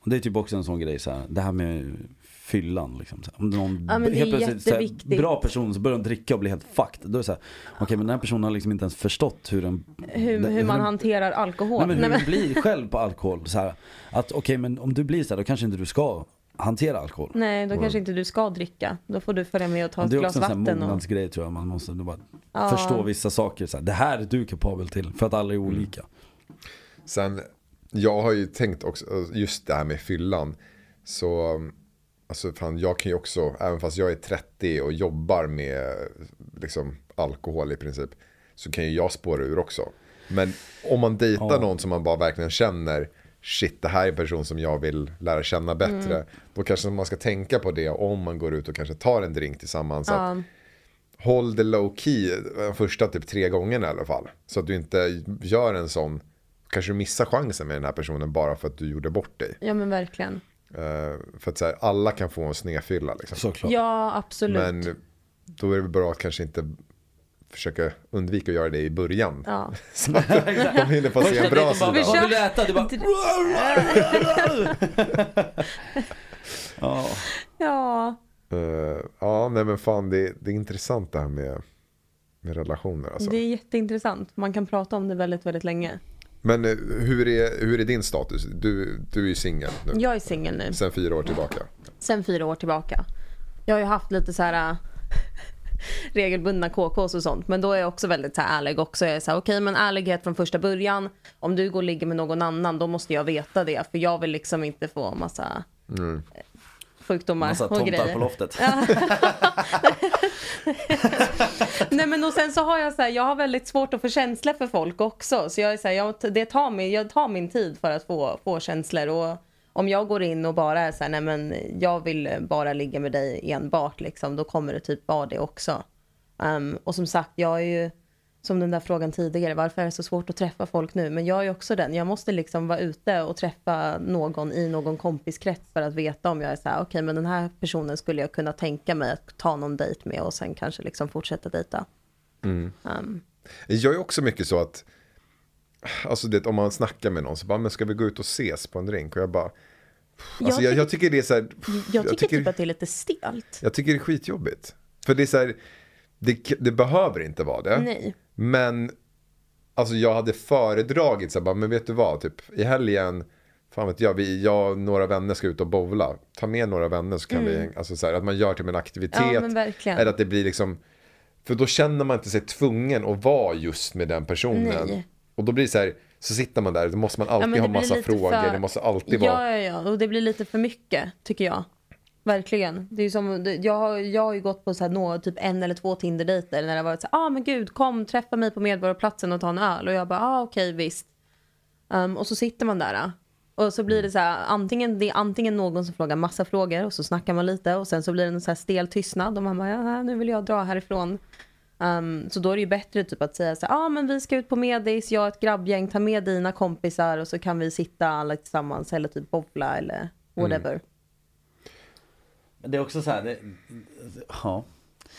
Och det är typ också en sån grej, så här, det här med fyllan. Liksom. Om någon Ja, helt plötsligt, så här, jätteviktigt. bra person så börjar de dricka och blir helt fucked. Då är det så här, okej men den här personen har liksom inte ens förstått hur den... Hur, den- hur man den- hanterar alkohol. Nej men hur den blir själv på alkohol. Så här, att okej men om du blir så här, då kanske inte du ska hantera alkohol. Nej, då kanske inte du ska dricka. Då får du följa med och ta ett Det är glas också en sån här vatten. Och... mognadsgrej tror jag. Man måste bara Ja. förstå vissa saker. Så här, det här är du kapabel till. För att alla är Mm. olika. Sen, jag har ju tänkt också, just det här med fyllan. Så, alltså fan, jag kan ju också, även fast jag är 30 och jobbar med liksom alkohol i princip. Så kan ju jag spåra ur också. Men om man dejtar Ja. någon som man bara verkligen känner, shit det här är en person som jag vill lära känna bättre. Mm. Då kanske man ska tänka på det om man går ut och kanske tar en drink tillsammans. Att Ja. håll det low key de första typ tre gångerna i alla fall. Så att du inte gör en sån, kanske du missar chansen med den här personen bara för att du gjorde bort dig. ja, men verkligen. Eh, för att så här, alla kan få en snedfylla liksom. Såklart. Ja, absolut. Men då är det bra att kanske inte försöka undvika att göra det i början. Ja. [LAUGHS] Så att [LAUGHS] de hinner få se en bra sida. Vad vill du äta? Du bara... [LAUGHS] ja. ja, Eh, ja, nej men fan det, det är intressant det här med, med relationer alltså. det är jätteintressant. Man kan prata om det väldigt, väldigt länge. Men eh, hur är, hur är din status? Du, du är ju singel nu. Jag är singel nu, Sen fyra år tillbaka. sen fyra år tillbaka. Jag har ju haft lite så här äh, [LAUGHS] regelbundna KKs och sånt. Men då är jag också väldigt så här ärlig också. Jag är så här, okej men ärlighet från första början. Om du går och ligger med någon annan då måste jag veta det. För jag vill liksom inte få massa Mm. eh, sjukdomar Massa och tomtar grejer. på loftet. [LAUGHS] [LAUGHS] [LAUGHS] Nej men och sen så har jag så här, jag har väldigt svårt att få känslor för folk också. Så jag är så här, jag, det tar min, jag tar min tid för att få, få känslor. Och om jag går in och bara är så här, nej men jag vill bara ligga med dig enbart liksom, då kommer det typ vara det också. Um, och som sagt, jag är ju, som den där frågan tidigare, varför är det så svårt att träffa folk nu? Men jag är också den, jag måste liksom vara ute och träffa någon i någon kompiskrets för att veta om jag är så här, okej men den här personen skulle jag kunna tänka mig att ta någon dejt med och sen kanske liksom fortsätta dejta. Ehm, Jag är också mycket så att, alltså det, om man snackar med någon så bara, men ska vi gå ut och ses på en drink? Och jag bara, alltså jag, tycker- jag tycker det är så här, jag tycker typ att det är lite stelt. jag tycker det är skitjobbigt. För det är så här, det, det behöver inte vara det. Nej. Men, alltså jag hade föredragit så här, bara, men vet du vad, typ i helgen, fan vet jag, vi, jag och några vänner ska ut och bowla. Ta med några vänner så kan vi, hänga- alltså så här, att man gör till en aktivitet. Mm. Ja. Eller att det blir liksom, för då känner man inte sig tvungen att vara just med den personen. Nej. Och då blir det så här, så sitter man där, då måste man alltid men ha massa frågor, för- det måste alltid vara... Ja, ja, ja, och det blir lite för mycket tycker jag. Verkligen. Det är som, jag, har, jag har ju gått på så här, nå, typ en eller två Tinder-dejter när det har varit så här, ah men gud kom träffa mig på Medborgarplatsen och ta en öl. Och jag bara, ah okej visst. Um, och så sitter man där. Äh. Och så blir det så här, antingen, det är antingen någon som frågar massa frågor och så snackar man lite och sen så blir det en så här stel tystnad och man bara, ja, nu vill jag dra härifrån. Um, så då är det ju bättre typ att säga så Ja ah, men vi ska ut på medis, jag och ett grabbgäng, ta med dina kompisar och så kan vi sitta alla tillsammans eller typ bowla eller whatever. Mm det är också så här, det, ja.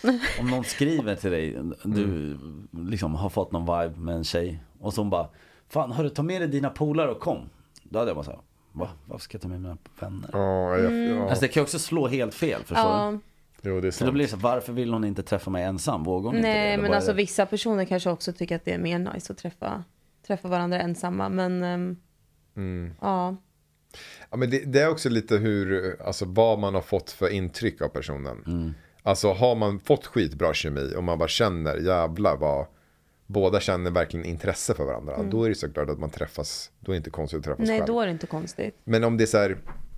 [LAUGHS] Om någon skriver till dig, du liksom har fått någon vibe med en tjej och så hon bara Fan hörru ta med dig dina polare och kom. Då hade jag bara så här, va? Varför ska jag ta med mina vänner? Jag, ja. Alltså det kan ju också slå helt fel förstår du? Ja, Jo, det är Så då sant. blir det så, varför vill hon inte träffa mig ensam? Vågar hon inte det? nej Eller men alltså det? vissa personer kanske också tycker att det är mer nice att träffa, träffa varandra ensamma. Men ehm, Mm. ja, Ja, men det, det är också lite hur, alltså vad man har fått för intryck av personen. Mm. Alltså har man fått skitbra kemi och man bara känner, jävlar vad, båda känner verkligen intresse för varandra. Då är det såklart att man träffas, då är det inte konstigt att träffas Mm. nej själv. då är det inte konstigt. Men om det är så här,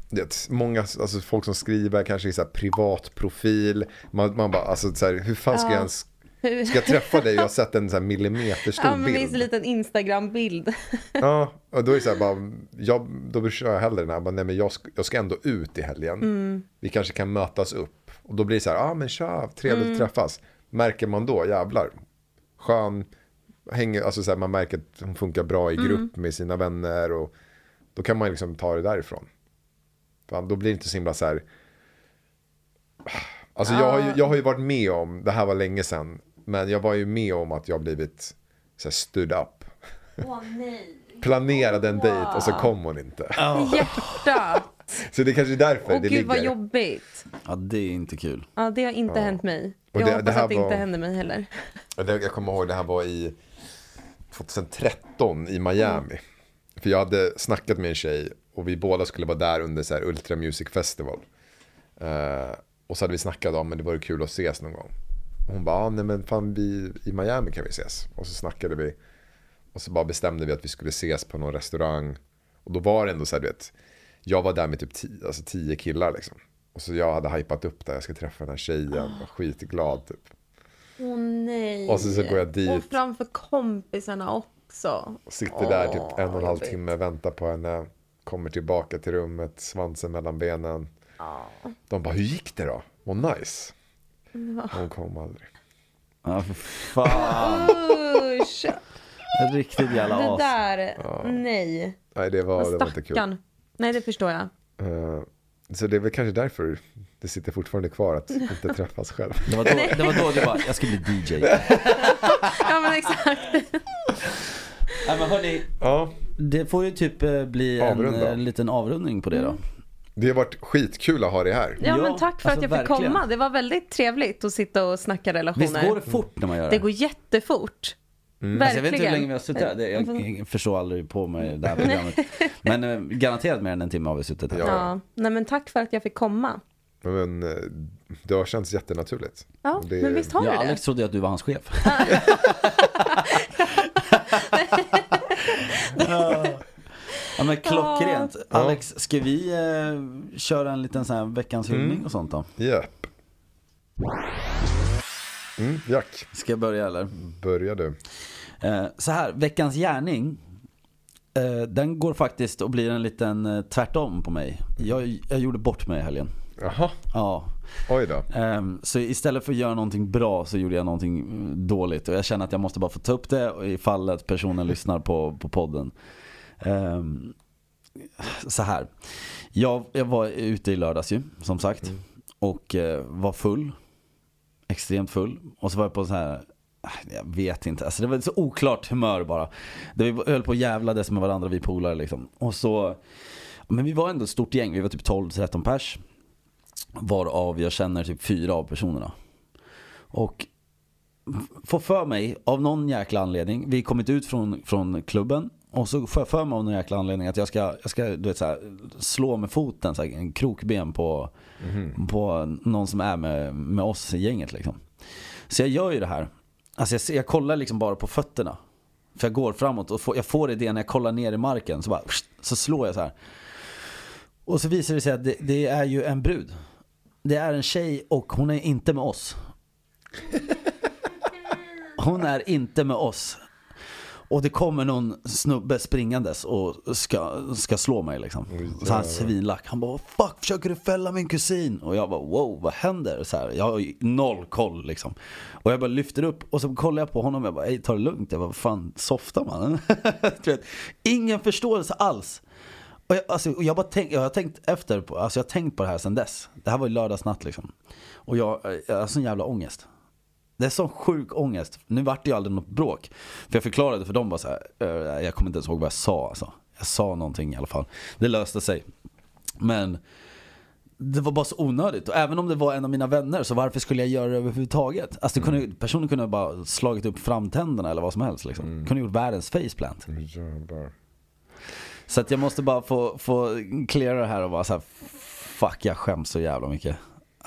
det, många, alltså folk som skriver kanske i så här privat profil. Man, man bara, alltså så här, hur fan ska Ja. jag ens, ska jag träffa dig jag har sett en så här [LAUGHS] millimeterstor Ja men bild. en liten Instagram-bild. [LAUGHS] Ja, och då är det så här bara, jag, då kör jag hellre den här, bara, nej men jag ska, jag ska ändå ut i helgen. Mm. Vi kanske kan mötas upp. Och då blir det så här, ja ah, men tja, trevligt Mm. att träffas. Märker man då, jävlar, skön, hänger, alltså så här, man märker att hon funkar bra i Mm. grupp med sina vänner och då kan man liksom ta det därifrån. Fan, då blir det inte så himla så här, [SIGHS] alltså jag har, ju, jag har ju varit med om, det här var länge sedan, men jag var ju med om att jag blivit så här stood up. Åh nej. Planerade en dejt och så kom hon inte. Hjärta. Så det är kanske är därför Åh det gud vad ligger. jobbigt. Ja det är inte kul. Ja det har inte hänt mig. Och Jag det- hoppas det här att det var- inte händer mig heller. Ja, Jag kommer ihåg det här var i 2013 i Miami. För jag hade snackat med en tjej och vi båda skulle vara där under så här Ultra Music Festival. Eh, och så hade vi snackat om men det vore kul att ses någon gång. Hon bara, ah, nej men fan vi, i Miami kan vi ses. Och så snackade vi. Och så bara bestämde vi att vi skulle ses på någon restaurang. Och då var det ändå så här, du vet. Jag var där med typ tio, alltså tio killar liksom. Och så jag hade hypat upp där, jag ska träffa den här tjejen. Var skitglad typ. Åh nej. Och så, så går jag dit. Och framför kompisarna också. Och sitter där typ en och en halv timme, väntar på henne. Kommer tillbaka till rummet, svansen mellan benen. De bara, hur gick det då? Vad nice. Hon kom aldrig. Ja, för fan. Usch. Riktigt jävla Det as. där, nej. Nej, det var, det var inte kul. Nej, det förstår jag. Eh, så det är väl kanske därför det sitter fortfarande kvar att inte träffas själv. Det var, då, det var då du bara, jag ska bli DJ. [LAUGHS] Ja, men exakt. Nej men hörni, Ja, det får ju typ eh, bli en, en liten avrundning på det då. Det har varit skitkul att ha dig här. Ja, men tack för alltså att jag fick verkligen. komma. Det var väldigt trevligt att sitta och snacka relationer. Visst går det fort när man gör det? Det går jättefort. Mm. Alltså jag vet inte hur länge vi har suttit här. Det- Jag förstår aldrig på mig det här programmet. [LAUGHS] Men eh, garanterat mer än en timme har vi suttit här. Ja. Ja. Nej, men tack för att jag fick komma. Men eh, det har känts jättenaturligt. Ja, Det- men visst har Ja, du det? Alex trodde att du var hans chef. [LAUGHS] [LAUGHS] ja men klockrent. Alex, ska vi eh, köra en liten sån här veckans hyllning och sånt då? Japp. Mm, Jack, Ska jag börja eller? börja du. Eh, så här, veckans gärning. Eh, den går faktiskt och blir en liten eh, tvärtom på mig. Jag, jag gjorde bort mig i helgen. Jaha, Ja. oj då. Ehm, så istället för att göra någonting bra så gjorde jag någonting mm, dåligt. Och jag känner att jag måste bara få ta upp det ifall att personen [LAUGHS] lyssnar på, på podden. Ehm, så här. Jag, jag var ute i lördags ju, som sagt. Och eh, var full. Extremt full. Och så var jag på så här jag vet inte, alltså det var så oklart humör bara. Det vi höll på och jävlades med varandra, vi polare liksom. Och så, men vi var ändå ett stort gäng, vi var typ 12-13 pers. Varav jag känner typ fyra av personerna. Och får för mig, av någon jäkla anledning, vi kommit ut från, från klubben. Och så får jag för mig av någon jäkla anledning att jag ska, jag ska du vet, så här, slå med foten, så här, en krokben på, på någon som är med, med oss i gänget. Liksom. Så jag gör ju det här. Alltså jag, jag kollar liksom bara på fötterna. För jag går framåt och får, jag får idén när jag kollar ner i marken. Så bara, så slår jag så här. Och så visar det sig att det, det är ju en brud. Det är en tjej och hon är inte med oss. [LAUGHS] Hon är inte med oss. Och det kommer någon snubbe springandes och ska, ska slå mig liksom. Så han är svinlack. Han bara fuck försöker du fälla min kusin? Och jag bara wow vad händer? Så här, jag har ju noll koll liksom. Och jag bara lyfter upp och så kollar jag på honom och jag bara ey ta det lugnt. Jag bara fan softa mannen. [LAUGHS] ingen förståelse alls. Och jag, alltså, och jag, bara tänk, jag har tänkt efter på, alltså jag har tänkt på det här sedan dess. Det här var ju lördagsnatt liksom. Och jag, alltså, jag har sån jävla ångest. Det är sån sjuk ångest. Nu vart det ju aldrig något bråk. För jag förklarade för dem bara så här, jag kommer inte ens ihåg vad jag sa alltså. Jag sa någonting i alla fall. Det löste sig. Men det var bara så onödigt. Och även om det var en av mina vänner så varför skulle jag göra det överhuvudtaget? Alltså det kunde, personen kunde bara slagit upp framtänderna eller vad som helst liksom. Kunde gjort världens faceplant. Jävlar. Så att jag måste bara få, få cleara det här och vara så här, fuck jag skäms så jävla mycket.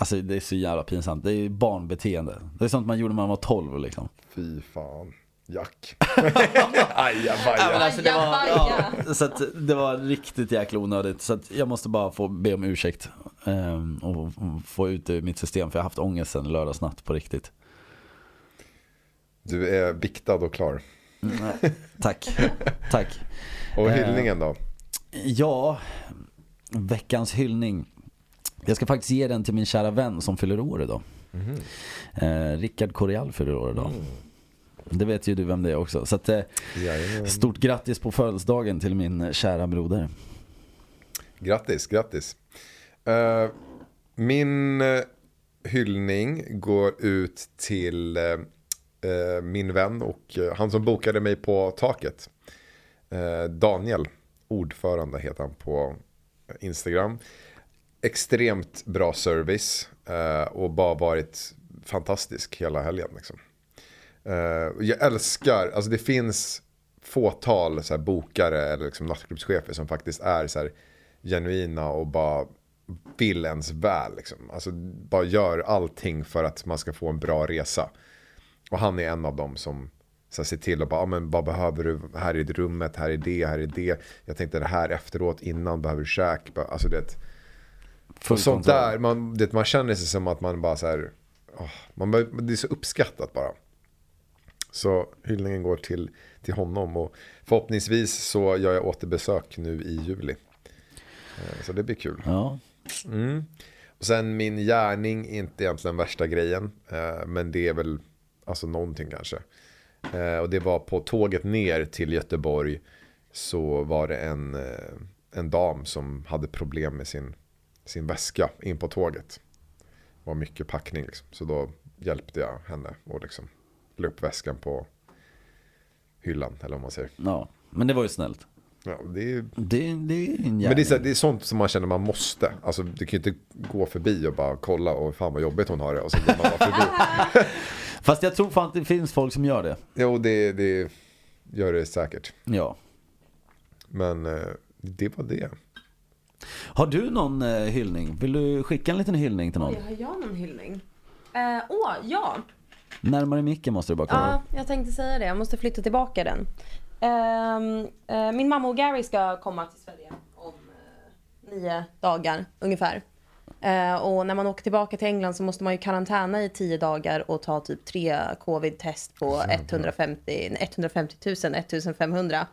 Alltså det är så jävla pinsamt. Det är barnbeteende. Det är sånt man gjorde när man var 12 liksom. Fy fan. Jack. [LAUGHS] Ajabaja. alltså det var, ja, så att det var riktigt jäkla onödigt. Så att jag måste bara få be om ursäkt. ehm, och få ut det ur mitt system. För jag har haft ångest sen lördagsnatt på riktigt. Du är biktad och klar. Nej, tack, [LAUGHS] tack. Och Eh. hyllningen då? Ja, veckans hyllning. Jag ska faktiskt ge den till min kära vän som fyller år idag. Eh, Rickard Coreal fyller år idag. Det vet ju du vem det är också. Så att, eh, stort grattis på födelsedagen till min kära broder. Grattis, grattis. Eh, min eh, hyllning går ut till eh, min vän och han som bokade mig på taket. Daniel, ordförande heter han på Instagram. Extremt bra service eh, och bara varit fantastisk hela helgen. Liksom. Eh, jag älskar, alltså det finns fåtal så här, bokare eller liksom nattklubbschefer som faktiskt är så här genuina och bara vill ens väl. Liksom. Alltså bara gör allting för att man ska få en bra resa. Och han är en av dem som så här, ser till att bara, ah, men vad behöver du, här är rummet, här är det, här är det. Jag tänkte det här efteråt, innan behöver du käk. Alltså det, och sånt där, man, det, man känner sig som att man bara så här, åh, man, det är så uppskattat bara. Så hyllningen går till, till honom och förhoppningsvis så gör jag återbesök nu i juli. Eh, Så det blir kul. Ja. Mm. Och sen min gärning är inte egentligen värsta grejen. eh, Men det är väl alltså någonting kanske. Eh, Och det var på tåget ner till Göteborg. Så var det en, en dam som hade problem med sin, sin väska in på tåget. Det var mycket packning liksom. Så då hjälpte jag henne och liksom la upp väskan på hyllan. Eller vad man säger. ja, men det var ju snällt. Ja, det är Det, det är en Men det är, så, gärning. det är sånt som man känner man måste. Alltså du kan ju inte gå förbi och bara kolla och fan vad jobbigt hon har det och så går man bara förbi. [LAUGHS] Fast jag tror fan att det finns folk som gör det. Jo, det, det gör det säkert. Ja. Men eh, det var det. Har du någon eh, hyllning? Vill du skicka en liten hyllning till någon? Oj, har jag någon hyllning? Eh, Åh, ja. Närmare micken måste du bara komma. Ja, jag tänkte säga det. Jag måste flytta tillbaka den. Ehm, eh, min mamma och Gary ska komma till Sverige om eh, nio dagar ungefär. Eh, och när man åker tillbaka till England så måste man ju karantäna i tio dagar och ta typ tre covid-test på 150, 150 000, 1500.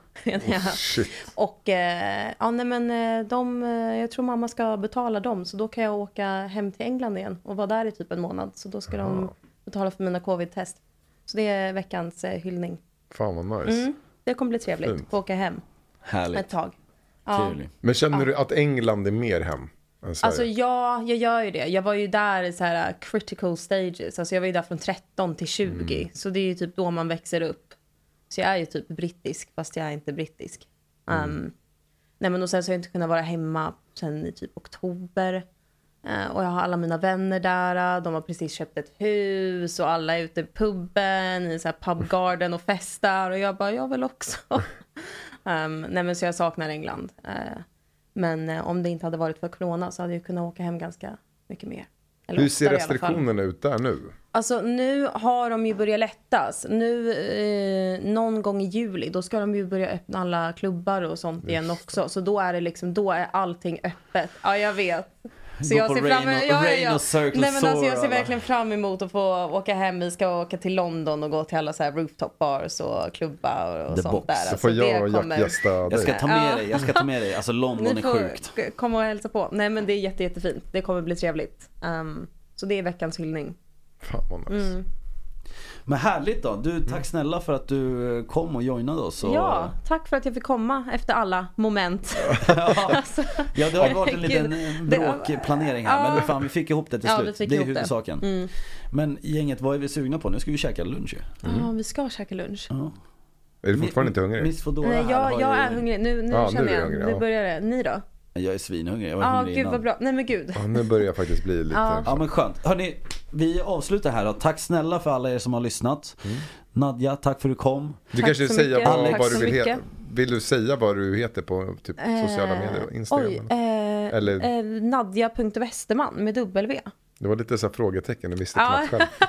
Shit. Och eh, ja, nej men eh, de, jag tror mamma ska betala dem så då kan jag åka hem till England igen och vara där i typ en månad. Så då ska de betala för mina covid-test. Så det är veckans eh, hyllning. Fan vad nice. Mm, det kommer bli trevligt Fint. att åka hem ett Härligt. tag. Ja. Men känner du att England är mer hem? Alltså ja, jag gör ju det. Jag var ju där i så här uh, critical stages. Alltså jag var ju där från 13 till 20. Så det är ju typ då man växer upp. Så jag är ju typ brittisk fast jag är inte brittisk. Um, nej men och sen så har jag inte kunnat vara hemma sen i typ oktober. Eh, och jag har alla mina vänner där. De har precis köpt ett hus och alla är ute i puben i så här pub garden och festar. Och jag bara, jag vill också. um, [LAUGHS] nej men så jag saknar England. Eh, men eh, om det inte hade varit för corona så hade jag kunnat åka hem ganska mycket mer. Eller Hur ser restriktionerna ut där nu? Alltså nu har de ju börjat lättas. Nu eh, någon gång i juli då ska de ju börja öppna alla klubbar och sånt igen också. Så då är det liksom, då är allting öppet. Ja jag vet. Så Gå jag ser fram och- ja, ja, alltså jag ser verkligen fram emot att få åka hem. Vi ska åka till London och gå till alla så här rooftop bars och klubbar och The sånt box. där. Så Alltså, får jag det och Jack kommer- gästa Jag ska dig. ta med Ja. dig, jag ska ta med dig. Alltså [LAUGHS] London Ni är sjukt. k- komma och hälsa på. Nej men det är jätte, jättefint. Det kommer bli trevligt. Ehm, så det är veckans hyllning. Fan vad nice. Mm. Men härligt då. Du, tack snälla för att du kom och joinade oss. Och... Ja, tack för att jag fick komma efter alla moment. [LAUGHS] Alltså, Ja, det har varit en liten eh, bråkplanering här. Ja. Men fan, vi fick ihop det till Ja, slut. fick Det är det. huvudsaken. Mm. Men gänget, vad är vi sugna på? Nu ska vi käka lunch ju. Ja, vi ska käka lunch. Ja. Är du fortfarande inte hungrig? Miss Foodora Nej, jag, jag är hungrig. Nu, nu Ja, nu känner du jag. hungrig, nu ja. börjar det. Ni då? Jag är svinhungrig. Jag var Ja, hungrig gud innan. vad bra. Nej men gud. Ja, nu börjar jag faktiskt bli lite... Ja. Ja men skönt. Hörni, vi avslutar här då. Tack snälla för alla er som har lyssnat. Mm. Nadja, tack för att du kom. Du Tack kanske mycket. vad, vad du vill heta? Vill du säga vad du heter på typ sociala Eh, medier? Instagram? Oj, eh, Eller- eh, Nadja.Westerman med W. Det var lite så här frågetecken, du visste Ja. knappt [LAUGHS]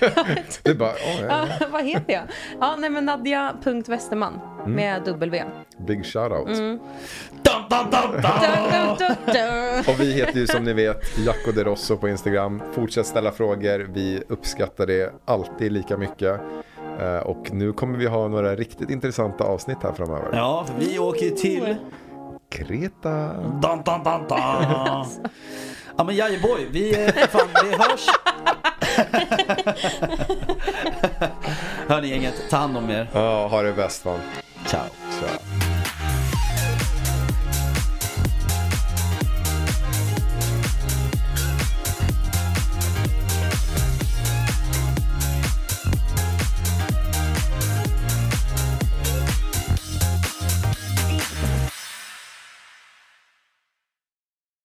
själv. du bara, åh, ja, Ja, vad heter jag? Ja, nej men Nadja.Westerman Mm. med W. big shoutout. Mm. Dun, dun, dun. Och vi heter ju som ni vet Jacko de Rosso på Instagram. Fortsätt ställa frågor, vi uppskattar det alltid lika mycket. Eh, Och nu kommer vi ha några riktigt intressanta avsnitt här framöver. Ja, vi åker till... Kreta. [LAUGHS] Ja men Jajeboy, vi, eh, fan, vi hörs. [LAUGHS] Hörni gänget, ta hand om er. Ja, ha det bäst man. Ciao.